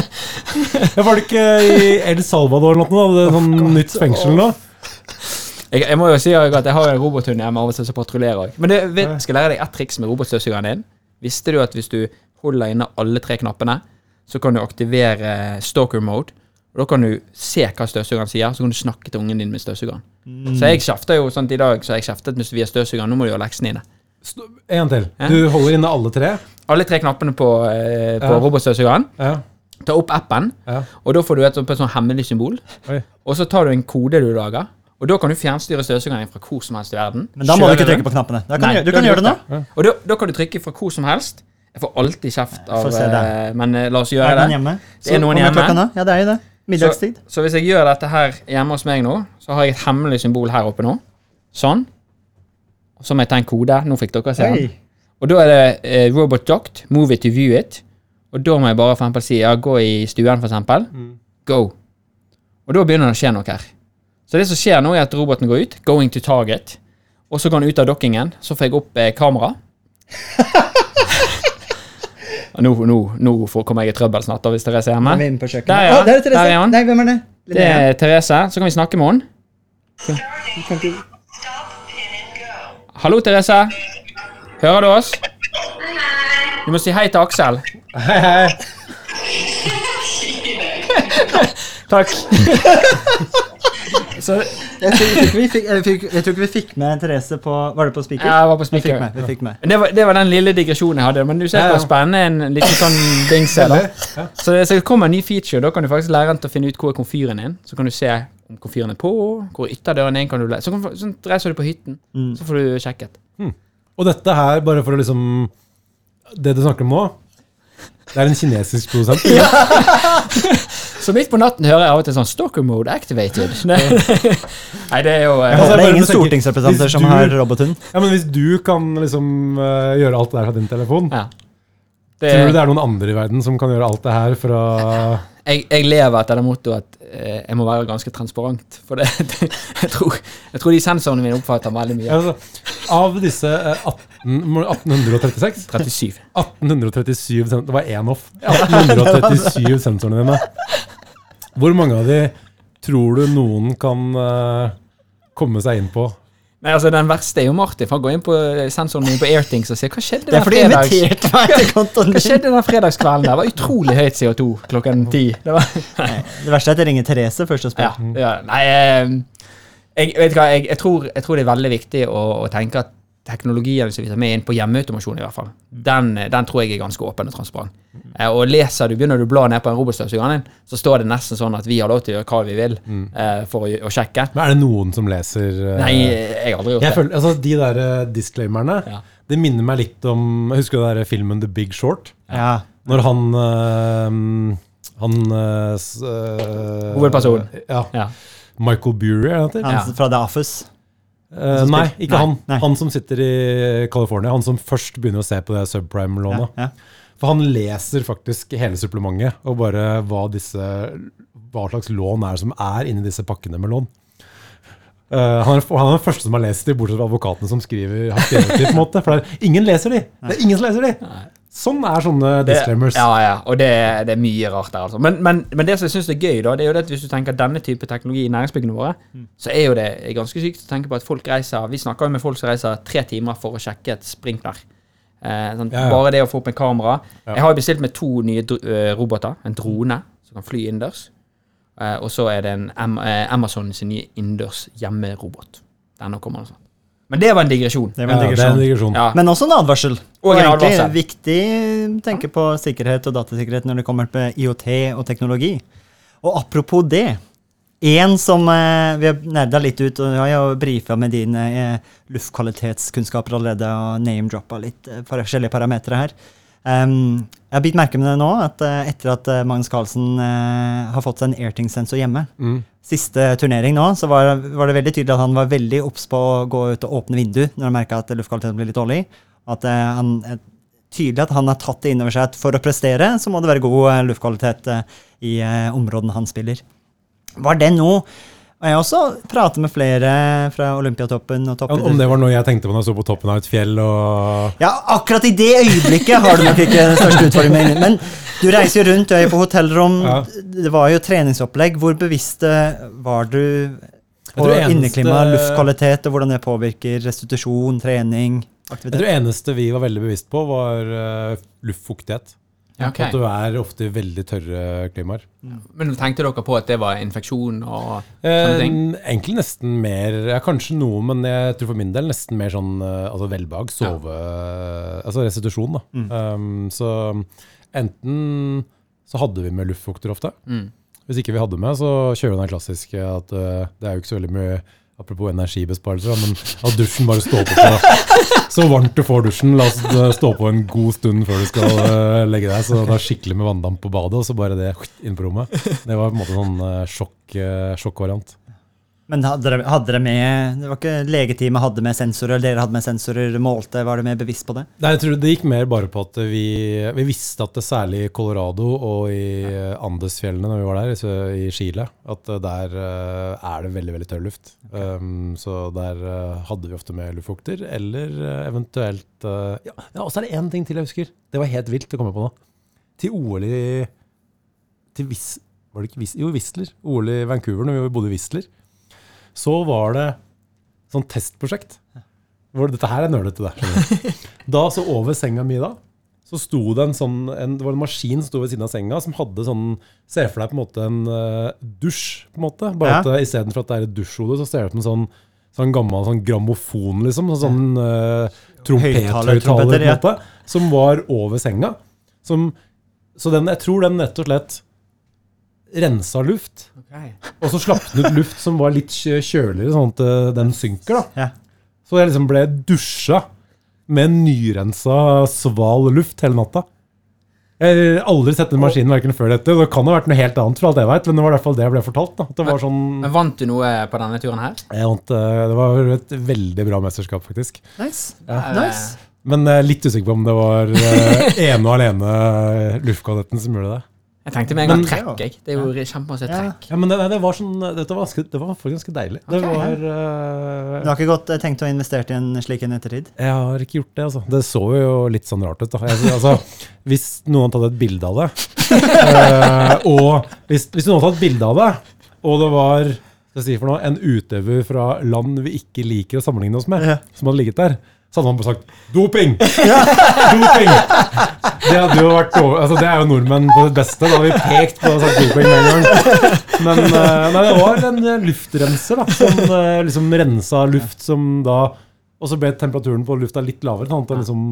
Ja, var det ikke i El Salvador eller noe? Det er sånn nytt fengsel nå? Jeg, jeg må jo si at jeg har en robothund hjemme av og til som patruljerer òg. Men det, vet, skal jeg lære deg ett triks med robotstøvsugeren din. Visste du at hvis du holder inne alle tre knappene, så kan du aktivere stalker mode. Og Da kan du se hva støvsugeren sier, så kan du snakke til ungen din med støvsugeren. Så jeg kjefter jo sånn i dag så jeg kjeftet med via støvsugeren. Nå må du gjøre leksene dine. En til. Du holder inne alle tre. Alle tre knappene på, eh, på Ja. robotstøvsugeren. Ja. Ta opp appen, ja. og da får du et, et sånn hemmelig symbol. Oi. Og så tar du en kode du lager, og da kan du fjernstyre støvsugeren fra hvor som helst i verden. Men da må du ikke trykke på knappene. Da kan Nei, du, du kan gjøre det nå. Og da, da kan du trykke fra hvor som helst. Jeg får alltid kjeft av eh, Men eh, la oss gjøre det. hjemme? Det er noen hjemme. Ja, det er jo det. Middagstid. Så hvis jeg gjør dette her hjemme hos meg nå, så har jeg et hemmelig symbol her oppe nå. Sånn. Så må jeg ta en kode. Nå fikk dere se den. Hey. Og da er det eh, robot docked, move it to view it. Og da må jeg bare for eksempel si ja, gå i stuen, for eksempel. Go. Og da begynner det å skje noe her. Så det som skjer nå, er at roboten går ut. Going to target. Og så går den ut av dokkingen. Så får jeg opp eh, kamera. Nå, nå, nå kommer jeg i trøbbel snart, da, hvis Therese er hjemme. Er på? Der er han. Der er Therese. Der er han. Nei, hvem er det? Det er Therese. Så kan vi snakke med henne. Hallo, Therese. Hører du oss? Hei, hei. Du må si hei til Aksel. Hei, hei. Takk. Så Jeg, tror ikke vi fikk, jeg, fikk, jeg tror ikke vi fikk med Therese på Var det på speaker? Ja, jeg var på Vi fikk speaker. med. Vi fikk med. Det var, det var den lille digresjonen jeg hadde. Men du ser Ja, ja. hvor spennende en liten sånn dings er. da. Så det, så det kommer en ny feature. Da kan du faktisk lære den til å finne ut hvor er komfyren din. Så kan du se om fyren er på, hvor ytterdøren er. Kan du le- så, kan, du- så reiser du på hytten, Mm. så får du sjekket. Og dette her, bare for å liksom Det du snakker om nå, det er en kinesisk produsent. Så midt på natten hører jeg av og til sånn Stalker mode activated. Nei, Nei det er jo eh, håper det er ingen stortingsrepresentanter som har robothund. Ja, men Hvis du kan liksom uh, gjøre alt det der fra din telefon, ja. Det, tror du det er noen andre i verden som kan gjøre alt det her fra jeg, jeg lever etter det mottoet at eh, jeg må være ganske transparent. For det, det, jeg, tror, jeg tror de sensorene mine oppfatter veldig mye. altså, Av disse eh, 18, 1836 37. 1837 sen- Det var én off. 1837 sensorene dine. Hvor mange av de tror du noen kan eh, komme seg inn på? Nei, altså Den verste er jo Martin. For han går inn på sensoren min på Airthings og sier hva skjedde den fredags... Hva skjedde den fredagskvelden der? Det var utrolig høyt CO2 klokken ti. Det var, Det verste er at jeg ringer Therese først og spør. ja, ja, nei, eh, jeg, vet hva, jeg, jeg, tror, jeg tror det er veldig viktig å, å tenke at teknologien som vi tar med inn på hjemmeautomasjon, i hvert fall, den, den tror jeg er ganske åpen og transparent. Eh, og leser du, begynner du å bla ned på en robotstøvsugeren din, så står det nesten sånn at vi har lov til å gjøre hva vi vil eh, for å, å sjekke. Men Er det noen som leser eh, Nei, jeg har aldri gjort jeg det. føler, altså De der eh, disclaimerne Ja. Det minner meg litt om jeg Husker du den der filmen The Big Short? Ja. Når han eh, Han eh, eh, Hovedpersonen. Ja. Ja. Michael Bury, er det han heter? Han fra The Office. Som nei, ikke Nei, han. nei. Han som sitter i California. Han som først begynner å se på det subprime-lånet. ja. For han leser faktisk hele supplementet, og bare hva, disse, hva slags lån er som er inni disse pakkene med lån. Uh, han, er, han er den første som har lest de, bortsett fra advokatene som skriver, har skrevet de. på en måte, For det er, ingen leser de! Det er ingen som leser de! Sånn er sånne Det- disclaimers. Ja, ja, og det, det er mye rart der, altså. Men, men, men det som jeg syns er gøy, da, det er jo det at hvis du tenker denne type teknologi i næringsbyggene våre, så er jo det ganske sykt å tenke på at folk reiser Vi snakker jo med folk som reiser tre timer for å sjekke et sprinkler. Eh, sånn, Ja, ja. Bare det å få opp en kamera. Ja. Jeg har jo bestilt med to nye eh, roboter. En drone som kan fly innendørs. Eh, og så er det en Am eh, Amazon sin nye innendørs hjemmerobot. Denne kommer altså. Men det var en digresjon. Det var en det er en digresjon. digresjon. Ja. Men også en advarsel. Og en advarsel. egentlig viktig å tenke på sikkerhet og datasikkerhet når det kommer til IOT og teknologi. Og apropos det. En som eh, Vi har nerda litt ut, og jeg har jo brifa med dine eh, luftkvalitetskunnskaper allerede og name-droppa litt eh, forskjellige parametere her. Um, jeg har bitt merke med det nå, at eh, etter at eh, Magnus Carlsen eh, har fått seg en Airting-sensor hjemme, Mm. Siste turnering nå, så var, var det veldig tydelig at han var veldig obs på å gå ut og åpne vindu når han merka at luftkvaliteten ble litt dårlig. At eh, han, er tydelig at han har tatt det inn over seg at for å prestere, så må det være god eh, luftkvalitet eh, i eh, områdene han spiller. Var det noe Og jeg også pratet med flere fra Olympiatoppen og Ja. Om det var noe jeg tenkte på når jeg så på toppen av et fjell og Ja, akkurat i det øyeblikket har du nok ikke den største utfordringen. Men du reiser jo rundt, du er jo på hotellrom. Ja. Det var jo treningsopplegg. Hvor bevisst eh, var du på eneste- inneklima, luftkvalitet, og hvordan det påvirker restitusjon, trening, aktivitet? Jeg tror det eneste vi var veldig bevisst på, var uh, luftfuktighet. Okay. At du er ofte i veldig tørre klimaer. Men tenkte dere på at det var infeksjon og Eh, sånne ting? egentlig nesten mer ja, Kanskje noe, men jeg tror for min del nesten mer sånn eh, altså velbehag, sove Altså restitusjon, da. Mm. Um, så enten så hadde vi med luftfukter ofte. Mm. Hvis ikke vi hadde med, så kjører den klassiske at uh, det er jo ikke så veldig mye Apropos energibesparelser, men at dusjen bare står på seg. så varmt du får dusjen. La oss eh, stå på en god stund før du skal uh, legge deg. Så det er skikkelig med vanndamp på badet, og så bare det inn på rommet. Det var på en måte sånn uh, sjokk, uh, sjokkvariant. Men hadde dere, hadde dere med Det var ikke legeteamet hadde med sensorer, eller dere hadde med sensorer, målte, var dere mer bevisst på det? Nei, jeg tror Det gikk mer bare på at vi, vi visste at det særlig i Colorado og i Andesfjellene når vi var der, i Chile, at der eh, er det veldig veldig tørr luft. Um, så der eh, hadde vi ofte med luftfukter, eller eh, eventuelt ja, ja, og så er det én ting til jeg husker. Det var helt vilt å komme på nå. Til OL i til Vis, Var det ikke Jo, Whistler. OL i Vancouver, når vi bodde i Whistler. Så var det sånn testprosjekt. Hvor dette her er nølete, det. Da, så over senga mi da, så sto det en sånn en, Det var en maskin som sto ved siden av senga, som hadde sånn Ser for deg på en måte en uh, dusj, på en måte. Bare Ja. at uh, istedenfor at det er et dusjhode, så ser det ut som en sånn, sånn gammel sånn grammofon, liksom. Sånn uh, trompethøyttaler, på en måte. Som var over senga. Som, så den, jeg tror den rett og slett rensa luft. Og så slapp den ut luft som var litt kjøligere, sånn at eh, den synker. da. Ja. Så jeg liksom ble dusja med nyrensa, sval luft hele natta. Jeg har aldri sett den maskinen verken før dette. Det kan ha vært noe helt annet, for alt jeg vet, men det var i hvert fall det jeg ble fortalt. da. Det var sånn... Men Vant du noe på denne turen her? Jeg vant, eh, det var et veldig bra mesterskap, faktisk. Nice. Ja. nice. Men jeg er litt usikker på om det var eh, ene og alene Luftkadetten som gjorde det. Jeg tenkte med en gang trekk. jeg. Det er jo kjempemasse trekk. Ja, men det, det var sånn, dette var, ganske- det var faktisk ganske deilig. Det var uh, Du har ikke godt eh, tenkt å investere i en slik en ettertid? Jeg har ikke gjort det, altså. Det så jo litt sånn rart ut. da. Jeg, altså, hvis noen hadde tatt et bilde av det, uh, og hvis, hvis noen hadde tatt et bilde av det, og det var skal jeg si for noe, en utøver fra land vi ikke liker å sammenligne oss med, Ja. som hadde ligget der, så hadde man bare sagt 'doping'! Doping! Det hadde jo vært over, altså Det er jo nordmenn på det beste. Da hadde vi pekt på og sagt doping med en gang. Men eh, nei, det var en eh, luftrenser da, som eh, liksom rensa luft som da Og så ble temperaturen på lufta litt lavere, sånn at den liksom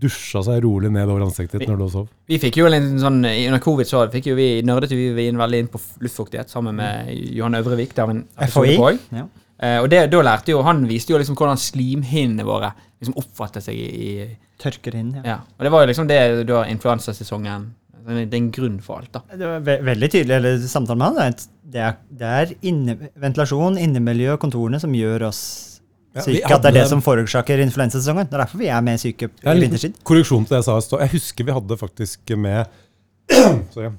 dusja seg rolig ned over ansiktet ditt når du sov. Vi fikk jo en liten sånn, Under covid så fikk jo vi nerdet vi, vi inn veldig inn på luftfuktighet sammen med Johan Øvrevik. Der vi FHI? Ja. Eh, og det, da lærte jo Han viste jo liksom hvordan slimhinnene våre liksom oppfattet seg i, i Tørker inn, ja. Ja. Og det var jo liksom det da influensasesongen Det er en grunn for alt, da. Det var ve veldig tydelig, eller samtalen med han, det er, det er inne, ventilasjon, innemiljø og kontorene som gjør oss Ja, vi syke. At det er det som forårsaker influensasesongen. Det er derfor vi er mer syke Ja, i vinterstid. korreksjon til det jeg sa i stad. Jeg husker vi hadde faktisk med Sorry.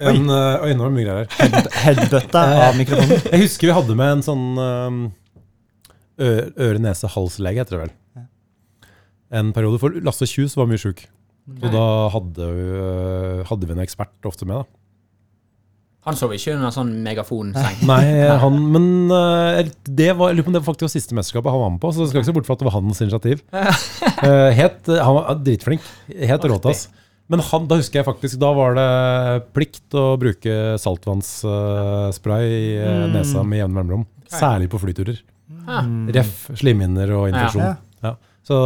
En, uh, oi, nå det mye greier her. Head, headbutta av mikrofonen. Jeg husker vi hadde med en sånn um, øre-nese-hals-lege, heter det vel. En periode. For Lasse Kjus var mye sjuk. Og da hadde, vi- hadde vi en ekspert ofte med. da. Han sov ikke under sånn megafonseng. Nei, han, men uh, det var, jeg lurer på om det faktisk var siste mesterskapet han var med på, så det skal ikke se bort fra at det var hans initiativ. Uh, helt, uh, han var dritflink. Helt råtass. Men han, da husker jeg faktisk, da var det plikt å bruke saltvannsspray i uh, Mm. nesa med jevne mellomrom. Særlig på flyturer. Ah. Ref, slimhinner og infeksjon. Ja. Så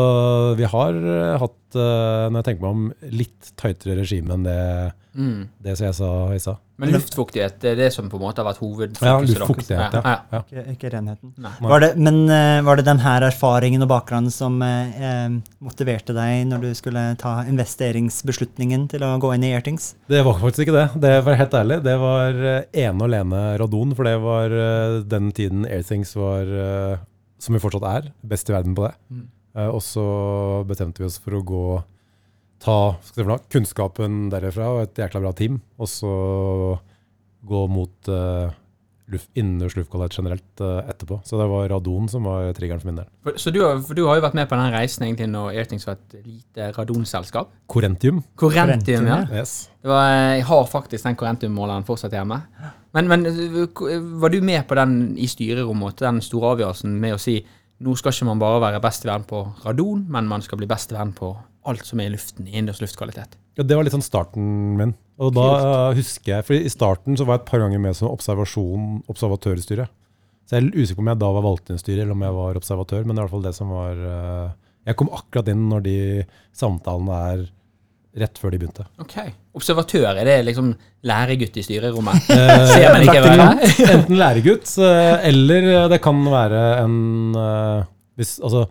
vi har uh, hatt, uh, når jeg tenker meg om, litt tightere regime enn det, Mm. det som jeg sa i stad. Men luftfuktighet det er det som på en måte har vært hovedfokuset? Ja, luftfuktighet, ja. ja. ja. Ikke, ikke renheten. Var det, men uh, var det den her erfaringen og bakgrunnen som eh, motiverte deg når du skulle ta investeringsbeslutningen til å gå inn i Airthings? Det var faktisk ikke det. Det var helt ærlig. Det var ene og alene radon, for det var uh, den tiden Airthings var, som vi fortsatt er, best i verden på det. Mm. Og så bestemte vi oss for å gå ta noe, kunnskapen derifra og et jækla bra team, og så gå mot uh, luft, innendørs luftkvalitet generelt uh, etterpå. Så det var radon som var triggeren for min del. For, så du, har- for du har jo vært med på den reisen egentlig når Airthings var et lite radonselskap. Korentium. Korentium, ja. Yes. Det var, jeg har faktisk den Corentium-måleren fortsatt hjemme. Men, men var du med på den i styrerommet, den store avgjørelsen med å si nå skal ikke man bare være best i verden på radon, men man skal bli best i verden på alt som er i luften, i innendørs luftkvalitet? Ja, Det var litt sånn starten min. Og da eh, husker jeg, for I starten så var jeg et par ganger med som observasjon, observatørstyre. Så jeg er usikker på om jeg da var valgt inn i styret, eller om jeg var observatør. Men det er i hvert fall det som var eh, Jeg kom akkurat inn når de samtalene er rett før de begynte. Ok. Observatør, er det liksom læregutt i styrerommet? Eh, Ser man ikke være? Enten læregutt, eh, eller det kan være en hvis, altså,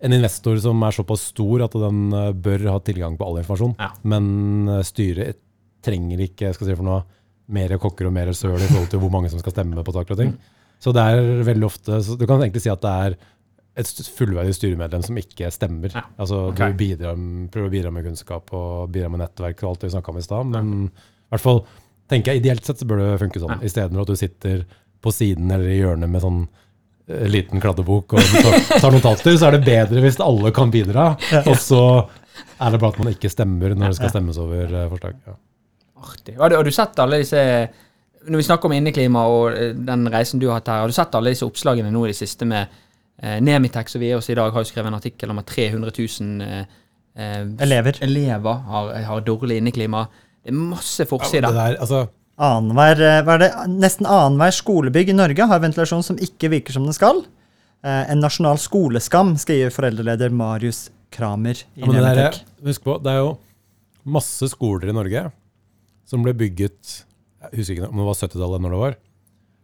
en investor som er såpass stor at den eh, bør ha tilgang på all informasjon. Ja. Men eh, styret trenger ikke skal si for noe, mer kokker og mer søl i forhold til hvor mange som skal stemme på saker og ting. Så det er veldig ofte Du kan egentlig si at det er et fullverdig styremedlem som ikke stemmer. Ja. Altså okay. Du bidrar, prøver å bidra med kunnskap og bidra med nettverk og alt det vi snakka om i stad. Men i hvert fall tenker jeg ideelt sett så bør det funke sånn. Ja. Istedenfor at du sitter på siden eller i hjørnet med sånn liten kladdebok og tar, notater, så er det bedre hvis alle kan bidra. Og så er det bare at man ikke stemmer når det skal stemmes over eh, forslag. Ja. Artig. Har du, har du sett alle disse Når vi snakker om inneklima og eh, den reisen du har hatt her, har du sett alle disse oppslagene nå i det siste med eh, Nemitex, som vi er oss i dag, har jo skrevet en artikkel om at 300 000 eh, eh, Elever. elever har, har dårlig inneklima. Det er masse Det forsider. der, altså, Annenhver, eh, hva er det? Nesten annenhver skolebygg i Norge har ventilasjon som ikke virker som den skal. Eh, En nasjonal skoleskam, skriver foreldreleder Marius Kramer i ja, det husk på, det er jo masse skoler i Norge som ble bygget Jeg husker ikke om det var 70-tallet når det var.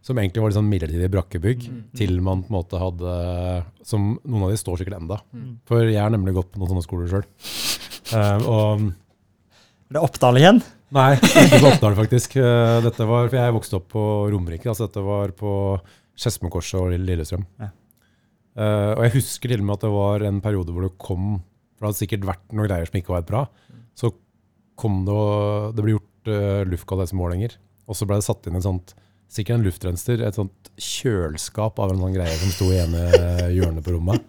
Som egentlig var litt sånn midlertidige brakkebygg. Til man på en måte hadde Som noen av de står sikkert enda. For jeg har nemlig gått på noen sånne skoler sjøl. og Er det Oppdal igjen? Nei, ikke på Oppdal, faktisk. Eh, Dette var, for Jeg vokste opp på Romerike. altså Dette var på Skedsmokorset og Lillestrøm. Ja. Uh, og jeg husker til og med at det var en periode hvor det kom For det hadde sikkert vært noen greier som ikke var bra. Så kom det og Det ble gjort uh, luftkvalitetsmålinger. Og så ble det satt inn en sånt Sikkert en luftrenser, et sånt kjøleskap av en sånn greie som sto i ene hjørnet på rommet.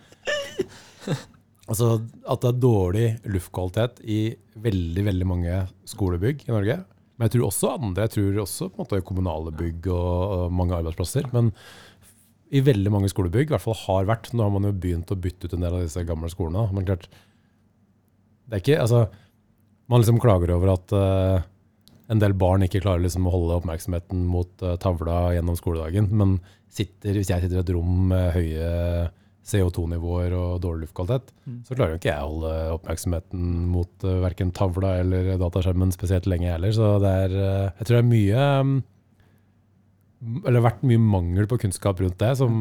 Altså at det er dårlig luftkvalitet i veldig veldig mange skolebygg i Norge. Men jeg tror også andre, jeg tror også på en måte kommunale bygg og, mange arbeidsplasser. Men i veldig mange skolebygg, i hvert fall har vært, nå har man jo begynt å bytte ut en del av disse gamle skolene. Men klart, det er ikke, altså, man liksom klager over at uh, en del barn ikke klarer liksom å holde oppmerksomheten mot uh, tavla gjennom skoledagen. Men sitter, hvis jeg sitter i et rom med høye CO2-nivåer og dårlig luftkvalitet, så klarer jo ikke jeg å holde oppmerksomheten mot uh, verken tavla eller dataskjermen spesielt lenge heller. Så det er, eh, jeg tror det er mye um, Eller vært mye mangel på kunnskap rundt det som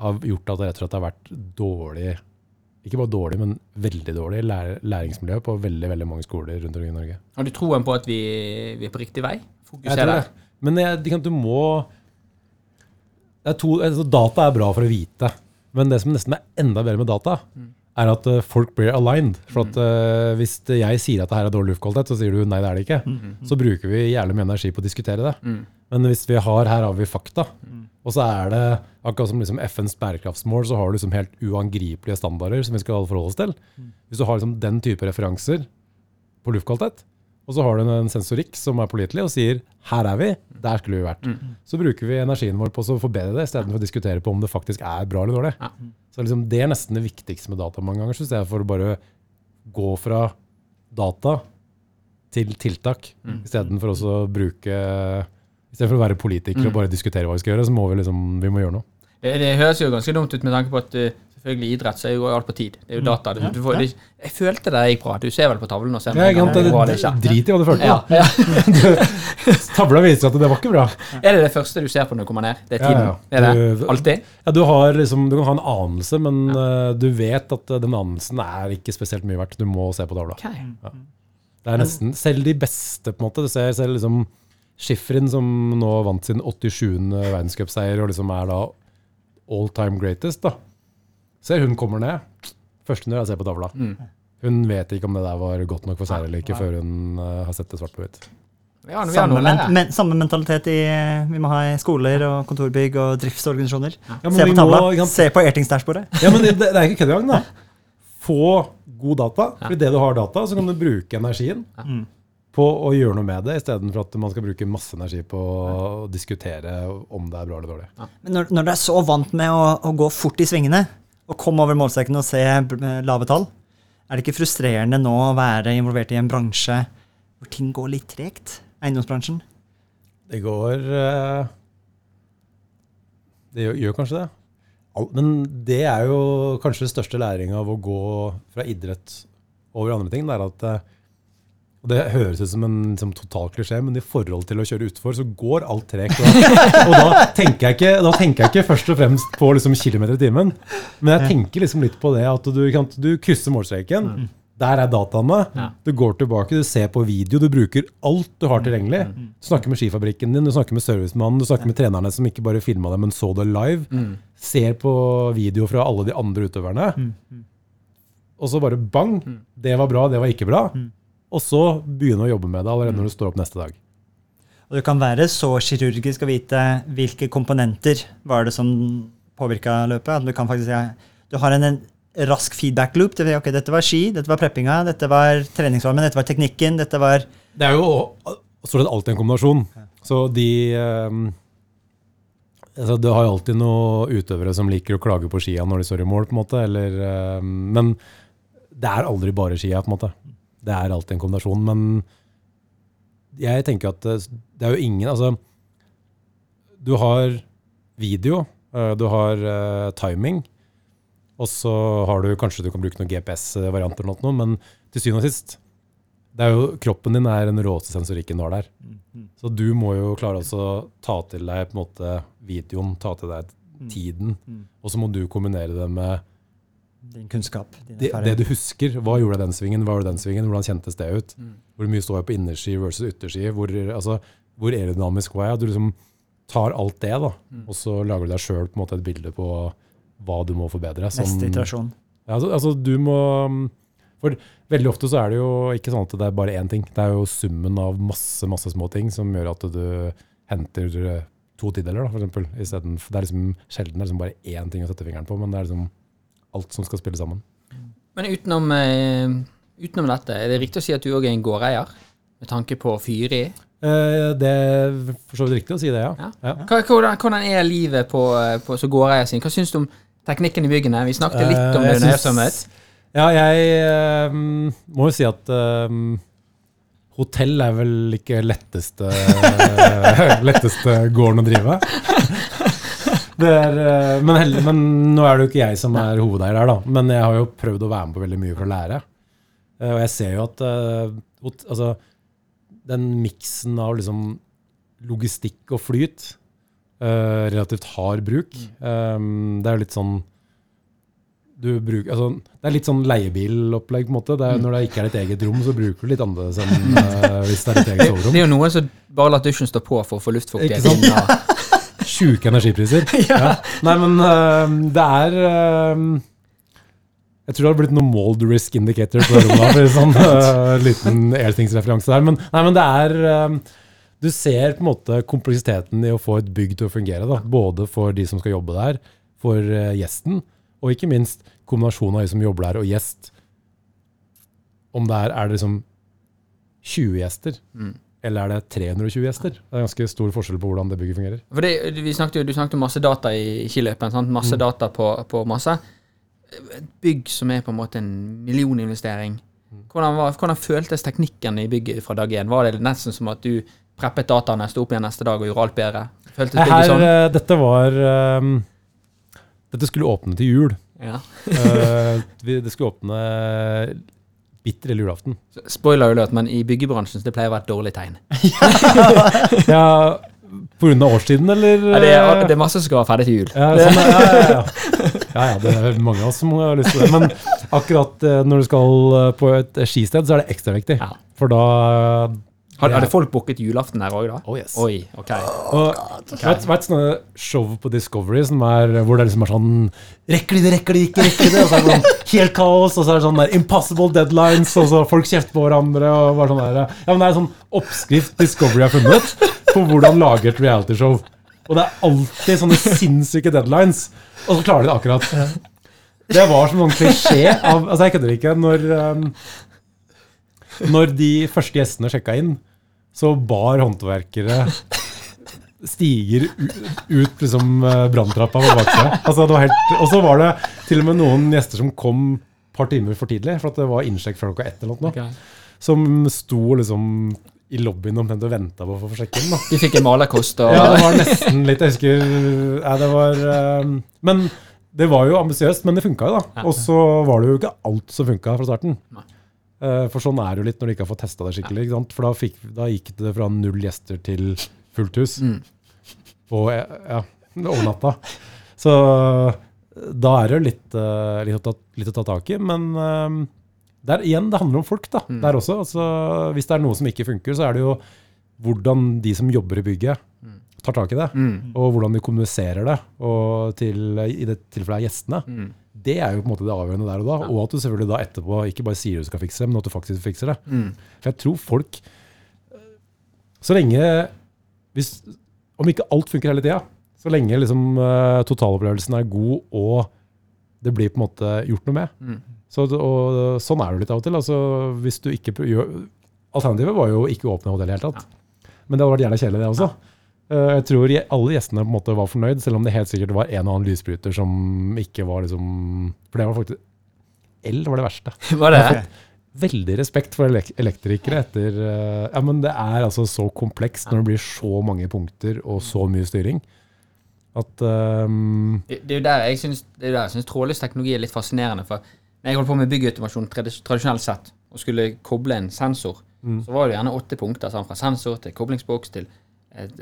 har gjort at det rett og slett har vært dårlig ikke bare dårlig, men veldig dårlig lær, læringsmiljø på veldig veldig mange skoler rundt omkring i Norge. Har du troen på at vi, vi er på riktig vei? Jeg tror der. det. Men jeg, du må det er to, altså Data er bra for å vite, men det som nesten er enda bedre med data, er at eh, folk blir aligned. For at uh, Hvis jeg sier at det her er dårlig luftkvalitet, så sier du nei, det er det ikke. Så bruker vi jævlig mye energi på å diskutere det. Mm. Men hvis vi har, her har vi fakta, og så er det akkurat som liksom FNs bærekraftsmål, så har du liksom helt uangripelige standarder som vi skal forholde oss til. Hvis du har liksom den type referanser på luftkvalitet, og så har du en sensorikk som er pålitelig og sier 'her er vi, der skulle vi vært'. Så bruker vi energien vår på å forbedre det, istedenfor å diskutere på om det faktisk er bra eller dårlig. Ja. Så liksom det er nesten det viktigste med data mange ganger, synes jeg, for å bare gå fra data til tiltak, istedenfor også å bruke Istedenfor å være politikere og bare diskutere hva vi skal gjøre, så må vi liksom, vi må gjøre noe. Det, det høres jo ganske dumt ut med tanke på at uh, selvfølgelig idrett så er jo alt på tid. Det er jo data. Du, du får, det, jeg følte det gikk bra. Du ser vel på tavlen og ser Ja, det, det, Det- det, ikke. Drit i hva du følte. Ja, ja. Tavla viser at det var ikke bra. Er det det første du ser på når du kommer ned? Det er tiden? er det? Alltid? Ja, du, har liksom, du kan ha en anelse, men uh, du vet at eh, den anelsen er ikke spesielt mye verdt. Du må se på tavla. Ok. Det er nesten, Selv de beste, på en måte. Du ser selv liksom Schifrin, som nå vant sin 87. verdenscupseier og liksom er da all time greatest. da. Ser hun kommer ned. Første hun jeg ser på tavla. Mm. Hun vet ikke om det der var godt nok for seg eller ikke, før hun uh, har sett det svart på hvitt. Ja, Samme, men, men, samme mentalitet i, vi må ha i skoler og kontorbygg og driftsorganisasjoner. Ja, se på tavla, må- se på Ertings-dashbordet. Ja, men det, det er ikke kødd engang, da. Få god data. For idet du har data, så kan du bruke energien Mm. på å gjøre noe med det, istedenfor at man skal bruke masse energi på å diskutere om det er bra eller dårlig. Men når, når du er så vant med å, å gå fort i svingene, og komme over målstreken og se lave tall, er det ikke frustrerende nå å være involvert i en bransje hvor ting går litt tregt? Eiendomsbransjen? Det går eh, Det gjør, gjør kanskje det. Men det er jo kanskje den største læringa av å gå fra idrett over andre ting. Det er at eh, og Det høres ut som en som total klisjé, men i forhold til å kjøre utfor, så går alt tregt. Og, og da, tenker jeg ikke, da tenker jeg ikke først og fremst på liksom, kilometer i timen, men jeg tenker liksom litt på det at du, kan, du krysser målstreken. Der er dataene. Ja. Du går tilbake, du ser på video, du bruker alt du har tilgjengelig. Du snakker med skifabrikken din, du snakker med servicemannen, du snakker med trenerne som ikke bare filma det, men så det live. Mm. Ser på video fra alle de andre utøverne. Og så bare bang! Det var bra, det var ikke bra. Og så begynne å jobbe med det allerede når du står opp neste dag. Og du kan være så kirurgisk og vite hvilke komponenter var det som påvirka løpet. at Du kan faktisk si, du har en, en rask feedback loop. Det ok, dette var ski, dette var preppinga, dette var treningsvarmen, dette var teknikken, dette var Det er jo stort sett alltid en kombinasjon. Så de um altså Du har jo alltid noen utøvere som liker å klage på skia når de står i mål, på en måte. Eller, ehm, men det er aldri bare skia, på en måte. Det er alltid en kombinasjon. Men jeg tenker at det, det er jo ingen Altså, du har video, eh, du har eh, timing, og så har du kanskje du kan bruke noen GPS-varianter, eller noe, men til syvende og sist det er jo, Kroppen din er den råeste sensorikken du har der. Så du må jo klare å ta til deg på en måte videoen, ta til deg tiden, Mm. og så må du kombinere det med Din kunnskap. Det, det du husker. Hva gjorde jeg den svingen? Hva gjorde den svingen? Hvordan kjentes det ut? Mm. Hvor mye står jeg på innerski versus ytterski? Hvor, altså, hvor aerodynamisk var jeg? Du liksom tar alt det, da, Mm. og så lager du deg sjøl et bilde på hva du må forbedre. som- Neste iterasjon. ja, altså, altså, du må For veldig ofte så er det jo ikke sånn at det er bare én ting. Det er jo summen av masse masse små ting som gjør at du henter eh, to tideler, da, for eksempel. Isteden, det er liksom sjelden det er liksom bare én ting å sette fingeren på, men det er liksom alt som skal spille sammen. Men utenom, eh, utenom dette, er det riktig å si at du òg er en gårdeier? Med tanke på fyri? Eh, det er for så vidt riktig å si det, ja. Ja. ja. Hvordan, hvordan er livet på, eh, på, som gårdeier sin? Hva syns du om teknikken i byggene? Vi snakket litt om det under syns- Ja, jeg eh, må jo si at eh, hotell er vel ikke letteste, letteste gården å drive. Er, eh, men, heller, men nå er det jo ikke jeg som er hovedeier her, da. Men jeg har jo prøvd å være med på veldig mye for å lære. Eh, Og jeg ser jo at eh, altså, den miksen av liksom logistikk og flyt, relativt hard bruk, det er jo litt sånn du bruker, altså, det er litt sånn leiebilopplegg. på en måte. Det er, når det ikke er ditt eget rom, så bruker du litt annerledes enn uh, hvis det er ditt eget soverom. Det er jo noen som bare lar dusjen stå på for å få luftfuktighet inn. Sjuke energipriser. ja. Nei, men uh, det er uh, Jeg tror det har blitt noe mold risk indicator på rommet. for en sånn uh, liten Airthings-referanse der. Men, nei, men det er øh, Du ser på en måte kompleksiteten i å få et bygg til å fungere. Da. Både for de som skal jobbe der, for uh, gjesten, og ikke minst kombinasjonen av de som jobber der, og gjest. Om det er, er det liksom 20 gjester, Mm. Eller er det 320 gjester? Det er ganske stor forskjell på hvordan det bygget fungerer. Det, vi snakket jo, Du snakket om masse data i skiløpet. Sant? Masse Mm. data på, på masse. Et bygg som er på en måte en millioninvestering. Mm. Hvordan, var, hvordan føltes teknikken i bygget fra dag én? Var det nesten som at du preppet dataene, sto opp igjen neste dag og gjorde alt bedre? Føltes Her, sånn? eh, dette var um, Dette skulle åpne til jul. Ja. uh, det skulle åpne bitter lille julaften. Spoiler alert, men i byggebransjen så det pleier å være et dårlig tegn. Ja, av årstiden, eller? Ja, det, er, det er masse som skal være ferdig til jul. ja, sånn, ja, ja, ja. ja, ja, det er mange av oss som har lyst til det. Men akkurat eh, når du skal eh, på et skisted, så er det ekstra viktig. Ja. For da Har, hadde folk booket julaften der òg, da? Oh, yes. Oi, ok. Og vet, vet sånne show på Discovery som er, hvor det liksom er sånn Rekker de det, rekker de ikke, rekker de det? Og så er det sånn helt kaos, og så er det sånn der impossible deadlines, og så folk kjefter på hverandre. og bare sånn der, Ja, men Det er en sånn oppskrift Discovery har funnet på hvordan lage et realityshow. Og det er alltid sånne sinnssyke deadlines, og så klarer de det akkurat. Det var som en klisjé av Altså, jeg kødder ikke. Når, um, når de første gjestene sjekka inn, så bar håndverkere stiger ut liksom eh, branntrappa på baksida. Altså, det var helt- og så var det til og med noen gjester som kom et par timer for tidlig, for at det var innsjekk før klokka ett eller noe, Okay. som sto liksom i lobbyen omtrent og venta på å få sjekke inn. da. De fikk en malerkost og Ja, det var nesten litt Jeg husker ja, det var, eh, Men det var jo ambisiøst, men det funka jo, da. Og så var det jo ikke alt som funka fra starten. Nei. Eh, For sånn er det jo litt når de ikke har fått testa det skikkelig. For da, fikk, da gikk det fra null gjester til fullt hus Mm. på eh, ja, over natta. Så da er det litt, eh, litt, å ta, litt å ta tak i. Men eh, der, igjen, det handler om folk da, Mm. der også. Altså, hvis det er noe som ikke funker, så er det jo hvordan de som jobber i bygget, tar tak i det. Mm. Og hvordan de kommuniserer det og til, i det tilfellet er gjestene. Det er jo på en måte det avgjørende der og da. Og at du selvfølgelig da etterpå ikke bare sier du skal fikse det, men at du faktisk fikser det. Mm. For jeg tror folk Så lenge hvis, Om ikke alt funker hele tida, så lenge liksom, eh, totalopplevelsen er god og det blir på en måte gjort noe med. Mm. Så, og, sånn er det litt av og til. Altså, hvis du ikke gjør, alternativet var jo å ikke åpne hotellet i det hele tatt. Men det hadde vært gjerne kjedelig, det også. Eh, Jeg tror alle gjestene på en måte var fornøyd, selv om det helt sikkert var en og annen lysbryter som ikke var liksom For det var faktisk L var det verste. Var det? Veldig respekt for elektrikere etter eh, Ja, men det er altså så komplekst når det blir så mange punkter og så mye styring at um Det det er jo der jeg syns, syns trådløs teknologi er litt fascinerende. For når jeg holdt på med byggautomasjon tradisjonelt sett, og skulle koble en sensor, så var det gjerne åtte punkter. Sånn, fra sensor til koblingsboks til eh,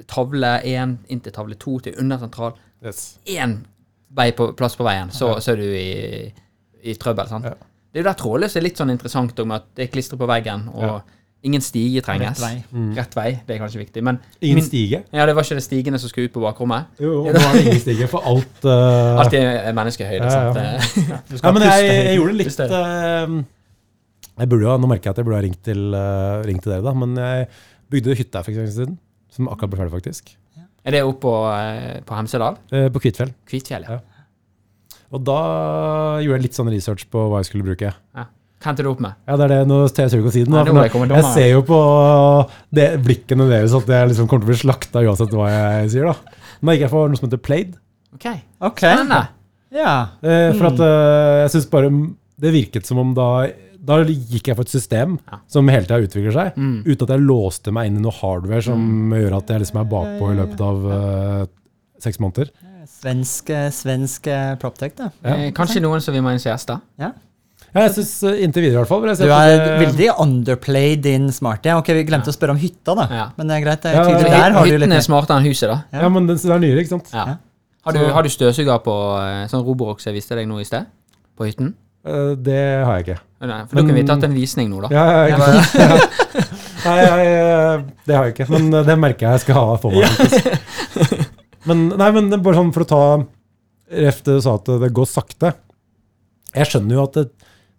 tavle én inn til tavle to til undersentral. yes. Én vei på, plass på veien, så, så er du i, i trøbbel. sant? Ja. Det er jo der trådløs er litt sånn interessant, med at det er klistret på veggen, og Ja. ingen stige trenges. Rett vei. Rett vei, det er kanskje viktig. Men Ingen min- stige. Ja, det var ikke det stigene som skulle ut på bakrommet. Jo, nå er det ingen stige, for alt uh... Alt er menneskehøyde. Ja, ja. sant? Eh, Ja, men jeg, jeg gjorde gjorde litt eh, jeg burde jo, Nå merker jeg at jeg burde ha ringt til, uh, ringt til dere, da, men jeg bygde hytte her for ikke så lenge siden, som akkurat ble ferdig, faktisk. Er det oppe på, eh, på Hemsedal? Eh, På Kvitfjell. Kvitfjell, ja. Ja. Og da gjorde jeg litt sånn research på hva jeg skulle bruke. ja. Hva endte du opp med? Ja, det er det, nå tør jeg ikke å si det, nå, Nei, nå nå, jeg ser jo på det, blikkene deres at jeg liksom kommer til å bli slakta uansett hva jeg sier. da. Nå gikk jeg for noe som heter Played. Ok, Ok. spennende. Ja. Eh, for Mm. at eh, jeg synes bare det virket som om da Da gikk jeg for et system Ja. som hele tida utvikler seg, Mm. uten at jeg låste meg inn i noe hardware som gjør at jeg liksom er bakpå i løpet av uh, seks måneder. Svensk, svensk proptech, da. Ja. Eh, Kanskje noen som vil ha en gjester? Ja. Ja, jeg synes eh, inntil videre i hvert fall. vil jeg si Du er det- veldig underplayed din smarte. Ok, vi glemte å spørre om hytta, da. Ja. Men det er greit. Det er tydelig. ja, Der har du litt Hytten er smartere enn huset, da. Ja, men den, den er nyere, ikke sant? Ja. Ja. Har, du, har du støvsuger på sånn Roborox jeg viste deg nå i sted? På hytten? Eh, det har jeg ikke. Nei, for da kunne vi Men- tatt en visning nå, da. Ja, ja, ja. Nei, jeg, det har jeg ikke, men det merker jeg jeg skal ha for meg. Men, nei, men bare sånn for å ta Ref du sa at det går sakte. Jeg skjønner jo at det,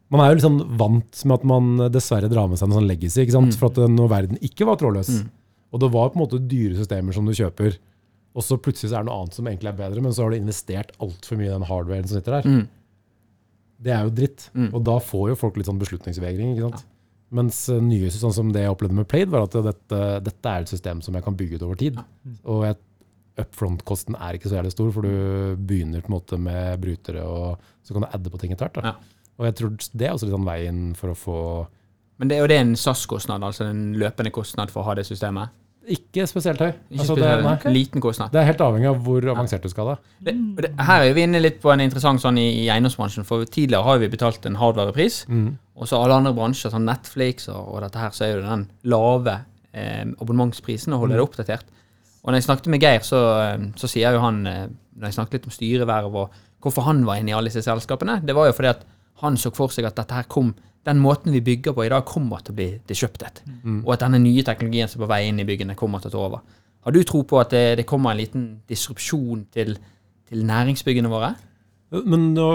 man er jo liksom vant med at man dessverre drar med seg en sånn legacy. ikke sant? Mm. For at når verden ikke var trådløs, Mm. og det var på en måte dyre systemer som du kjøper, og så plutselig så er det noe annet som egentlig er bedre, men så har du investert altfor mye i den hardwaren som sitter der. Mm. Det er jo dritt. Mm. Og da får jo folk litt sånn beslutningsvegring. ikke sant? Mens eh, nye, sånn som det jeg opplevde med Played, var at dette, dette er et system som jeg kan bygge ut over tid. Og jeg, upfront-kosten er ikke så jævlig stor, for du begynner på en måte med brutere, og så kan du adde på ting etter hvert. Ja. Og jeg tror det er også litt sånn veien for å få Men det er jo det en SAS-kostnad, altså en løpende kostnad for å ha det systemet? Ikke spesielt høy. Ikke Altså, det, spesielt, nei. Liten kostnad. det er helt avhengig av hvor avansert du skal. da. Det, det, her er vi inne litt på en interessant sånn i, i eiendomsbransjen, for tidligere har vi betalt en hardwarepris, Mm. og så alle andre bransjer, sånn Netflix og, og dette her, så er jo den lave eh, abonnementsprisen å holde det oppdatert. Og når jeg snakket med Geir, så, eh, så sier jo han, eh, når jeg snakket litt om styreverv og hvorfor han var inne i alle disse selskapene, det var jo fordi at han så for seg at dette her kom, den måten vi bygger på i dag, kommer til å bli disrupted. Og at denne nye teknologien som er på vei inn i byggene, kommer til å ta over. Har du tro på at det, det kommer en liten disrupsjon til, til næringsbyggene våre? Men nå,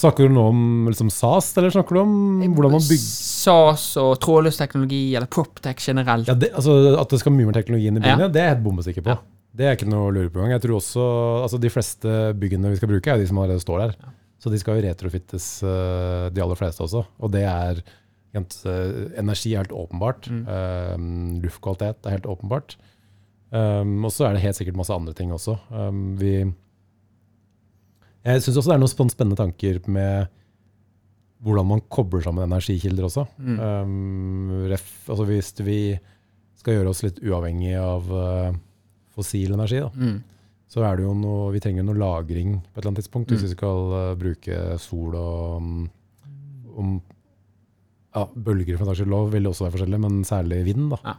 snakker du nå om liksom SAS, eller snakker du om hvordan man bygger SAS og trådløs teknologi, eller PropTech generelt. Ja, det, altså At det skal mye mer teknologi inn i byggene, Ja. det er jeg helt bombesikker på. Det er ikke noe å lure på engang. Jeg tror også, altså De fleste byggene vi skal bruke, er de som allerede står der. Så de skal jo retrofittes, eh, de aller fleste også. Og det er eh, Energi er helt åpenbart. Mm. Eh, luftkvalitet er helt åpenbart. Um, og så er det helt sikkert masse andre ting også. Um, vi Jeg syns også det er noen spennende tanker med hvordan man kobler sammen energikilder også. Mm. Um, ref, altså hvis vi skal gjøre oss litt uavhengig av uh, fossil energi, da, Mm. Så er det jo noe, vi trenger noe lagring på et eller annet tidspunkt hvis Mm. vi skal uh, bruke sol og um, ja, Bølger for saks også vil også være forskjellige, men særlig vind. da. Ja.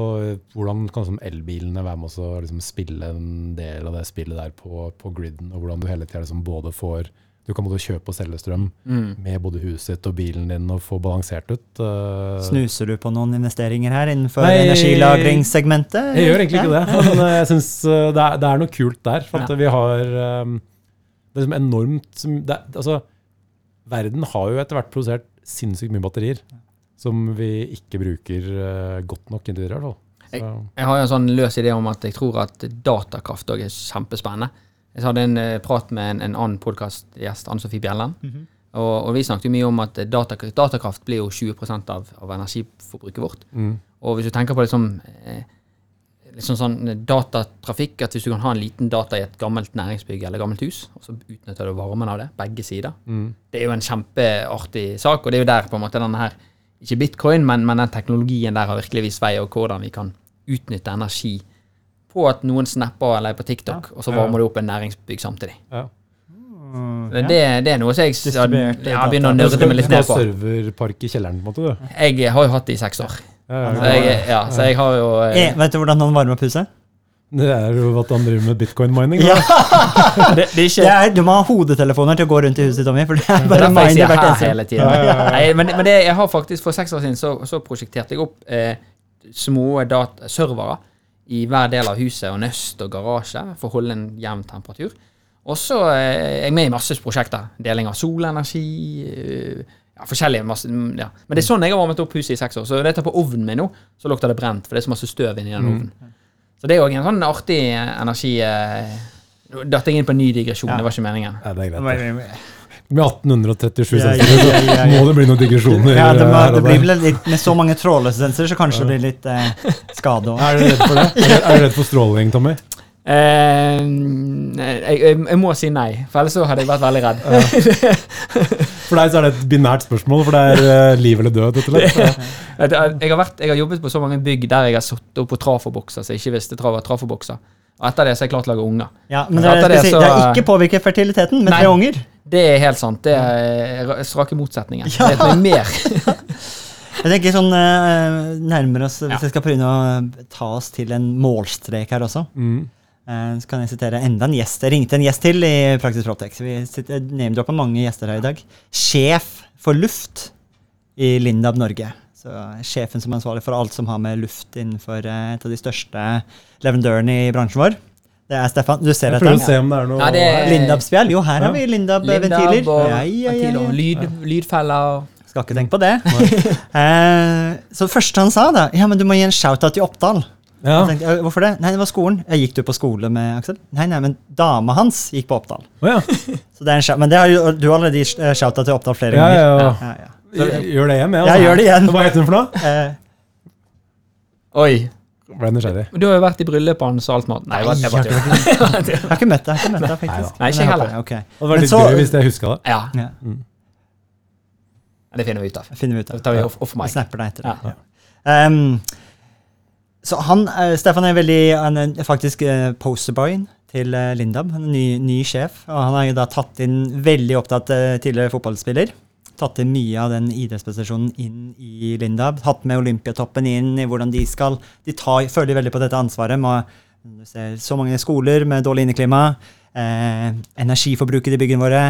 Og uh, hvordan kan sånn elbilene være med å liksom spille en del av det spillet der på, på griden, og hvordan du hele tida liksom både får Du kan både kjøpe og selge strøm Mm. med både huset ditt og bilen din og få balansert ut. uh, Snuser du på noen investeringer her innenfor Nei, energilagringssegmentet? Jeg gjør egentlig ikke det, men uh, jeg syns uh, det, er- det er noe kult der. For at Ja. vi har um, Det er liksom enormt det, Altså, verden har jo etter hvert produsert sinnssykt mye batterier. Som vi ikke bruker uh, godt nok inntil videre, i hvert fall. Jeg, Jeg har jo en sånn løs idé om at jeg tror at datakraft òg er kjempespennende. Jeg hadde en uh, prat med en, en annen podkastgjest, Anne Sofie Bjelland. og, og vi snakket mye om at datakraft, datakraft blir jo 20% av, av energiforbruket vårt. mm, Og hvis du tenker på liksom eh, liksom sånn datatrafikk, at hvis du kan ha en liten data i et gammelt næringsbygg eller gammelt hus, og så utnytter du varmen av det, begge sider, det er jo en kjempeartig sak, og det er jo der på en måte denne her, ikke bitcoin, men, men den teknologien der har virkelig vist vei, og hvordan vi kan utnytte energi på at noen snapper eller er på TikTok, og så varmer du opp en næringsbygg samtidig. Ja. Det, det, det er noe som jeg, ja, jeg begynner å nørde meg litt ned på. serverpark i kjelleren, på en måte. du. Jeg har jo hatt det i seks år. Ja, Så ja, ja. jeg, ja, så jeg har jo eh, Eh, vet du hvordan han varmer opp huset? Det er jo at han driver med bitcoin-mining. Ja. det, det er ikke Det er, du må ha hodetelefoner til å gå rundt i huset, Tommy. For det er Det er bare derfor jeg hvert eneste hele tiden. Nei, men men det, jeg har faktisk For seks år siden så, så prosjekterte jeg opp eh, små servere i hver del av huset og nøst og garasje for å holde en jevn temperatur. Og så eh, er jeg med i masse prosjekter. Deling av solenergi eh, ja, forskjellige masse, mm, ja. Men det er sånn jeg har varmet opp huset i seks år. Så når jeg tar på ovnen min nå, så lukter det brent, for det er så masse støv inni den ovnen. Så det er òg en sånn artig eh, energi Nå datt jeg inn på en ny digresjon, Ja. det var ikke meningen. Ja, det er greit. Med 1837 Ja, ja, sensorer ja, så må det bli noen digresjoner. Ja, det, må, her og det blir vel litt, Med så mange trådløse sensorer, så kanskje det blir litt eh, skade òg. Er du redd for det? Er du, er du redd for stråling, Tommy? Uh, jeg, jeg, jeg må si nei, for ellers så hadde jeg vært veldig redd. For deg så er det et binært spørsmål, for det er uh, liv eller død. Dette. Jeg, jeg, har vært, jeg har jobbet på så mange bygg der jeg har sittet opp på trafobokser så jeg ikke visste trav var trafobokser. Og etter det så er jeg klar til å lage unger. Ja, men det, det så- det har ikke påvirket fertiliteten med Nei. tre unger. Det er helt sant. Det er ra- strake motsetninger. Det er mer. Jeg tenker sånn eh, nærmere oss, Hvis Ja. jeg skal prøve å ta oss til en målstrek her også, Mm. eh, så kan jeg sitere enda en gjest. Jeg ringte en gjest til i Praktisk Proptex. Vi sitter- name-dropper mange gjester her i dag. Sjef for luft i Lindab Norge. Så Sjefen som er ansvarlig for alt som har med luft innenfor eh, et av de største leverandørene i bransjen vår. Det er Stefan. Du ser Jeg etter prøver å den? se om det er noe Nei, det- Lindab-spjell? Jo, her Ja. har vi Lindab-ventiler. Lindab og Ja, ja, ja, lyd, lydfeller. Skal ikke tenke på det. eh, så det første han sa, da Ja, men du må gi en shout-out til Oppdal. Ja. Tenkte, Hvorfor det? Nei, det var skolen. Jeg gikk du på skole med Aksel? Nei, nei, men dama hans gikk på Oppdal. Oh, ja. Så det er en shout, men det har jo, du har allerede eh, shout-out til Oppdal flere Ja, ganger. ja, ja. Gjør det igjen, jeg. Jeg gjør det igjen. Hva heter den for noe? Eh, Oi. Ble nysgjerrig. Du har jo vært i bryllupet hans og alt mat. Nei, jeg jeg, jeg jeg har ikke møtt deg, jeg har ikke møtt deg faktisk. Nei, ikke jeg heller. Okay. Og det var litt så- gøy hvis jeg huska det. Ja, Ja, det finner vi ut av. finner vi ut av. Det tar vi off, off mic. snapper deg etter det. Ja. Ja. Um, så han, eh, Stefan er veldig Han er faktisk uh, posterboyen til eh, Lindab. Han er ny, ny sjef. Og han har jo da tatt inn veldig opptatt eh, tidligere fotballspiller. Tatt inn mye av den idrettsprestasjonen inn i Lindab. Hatt med Olympiatoppen inn i hvordan de skal De tar, føler veldig på dette ansvaret med du ser så mange skoler med dårlig inneklima. Eh, energiforbruket i byggene våre.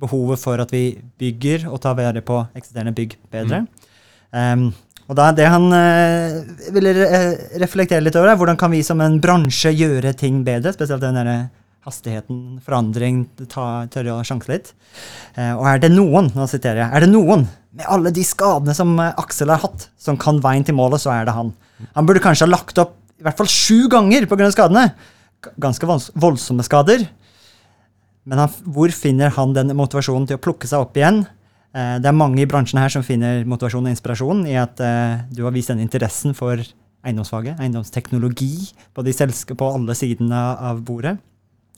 Behovet for at vi bygger og tar vare på eksisterende bygg bedre. Um, og da Det han eh, ville re reflektere litt over, er hvordan kan vi som en bransje gjøre ting bedre? Spesielt den der hastigheten, forandring, tørre å sjanse litt. Eh, og er det noen nå siterer jeg, er det noen med alle de skadene som eh, Aksel har hatt, som kan veien til målet, så er det han. Han burde kanskje ha lagt opp i hvert fall sju ganger pga. skadene. Ganske voldsomme skader. Men han, hvor finner han den motivasjonen til å plukke seg opp igjen? Eh, det er mange i bransjen her som finner motivasjon og inspirasjon i at eh, du har vist den interessen for eiendomsfaget, eiendomsteknologi, på, de på alle sidene av bordet.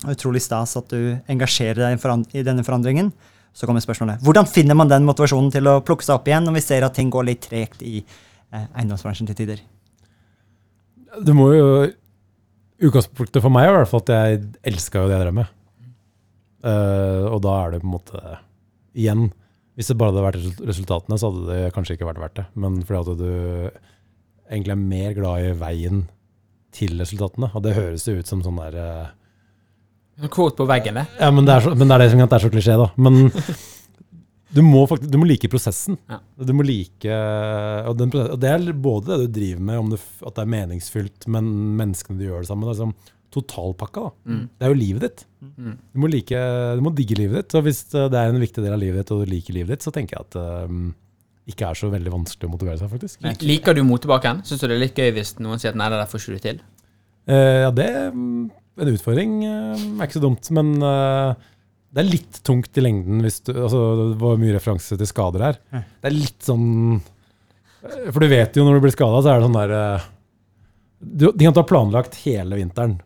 Utrolig stas at du engasjerer deg i denne forandringen. Så kommer spørsmålet hvordan finner man den motivasjonen til å plukke seg opp igjen når vi ser at ting går litt tregt i eh, eiendomsbransjen til tider? Du må jo Utgangspunktet for meg er i hvert fall at jeg elska jo det jeg drev med. Uh, og da er det på en måte Igjen, hvis det bare hadde vært resultatene, så hadde det kanskje ikke vært verdt det. Men fordi at du egentlig er mer glad i veien til resultatene. Og det høres jo ut som sånn der eh, Quote på veggen, det. Ja, men det er, så, men det er det som det er så klisjé, da. Men du må, faktisk, du må like prosessen. Ja. Du må like og, den, og det er både det du driver med, om det, at det er meningsfylt, men menneskene du gjør det sammen med. Liksom totalpakka. da. Mm. Det er jo livet ditt. Mm. Du må, like, du må digge livet ditt. Så hvis det er en viktig del av livet ditt, og du liker livet ditt, så tenker jeg at det ikke er så veldig vanskelig å motivere seg, faktisk. Liker du motbakken? Syns du det er litt gøy hvis noen sier at nei, det der får ikke du til? Uh, ja, det en utfordring. eh, er ikke så dumt. Men eh, det er litt tungt i lengden hvis du altså, Det var mye referanse til skader her. Det er litt sånn eh, For du vet jo når du blir skada, så er det sånn der du, De kan ta planlagt hele vinteren.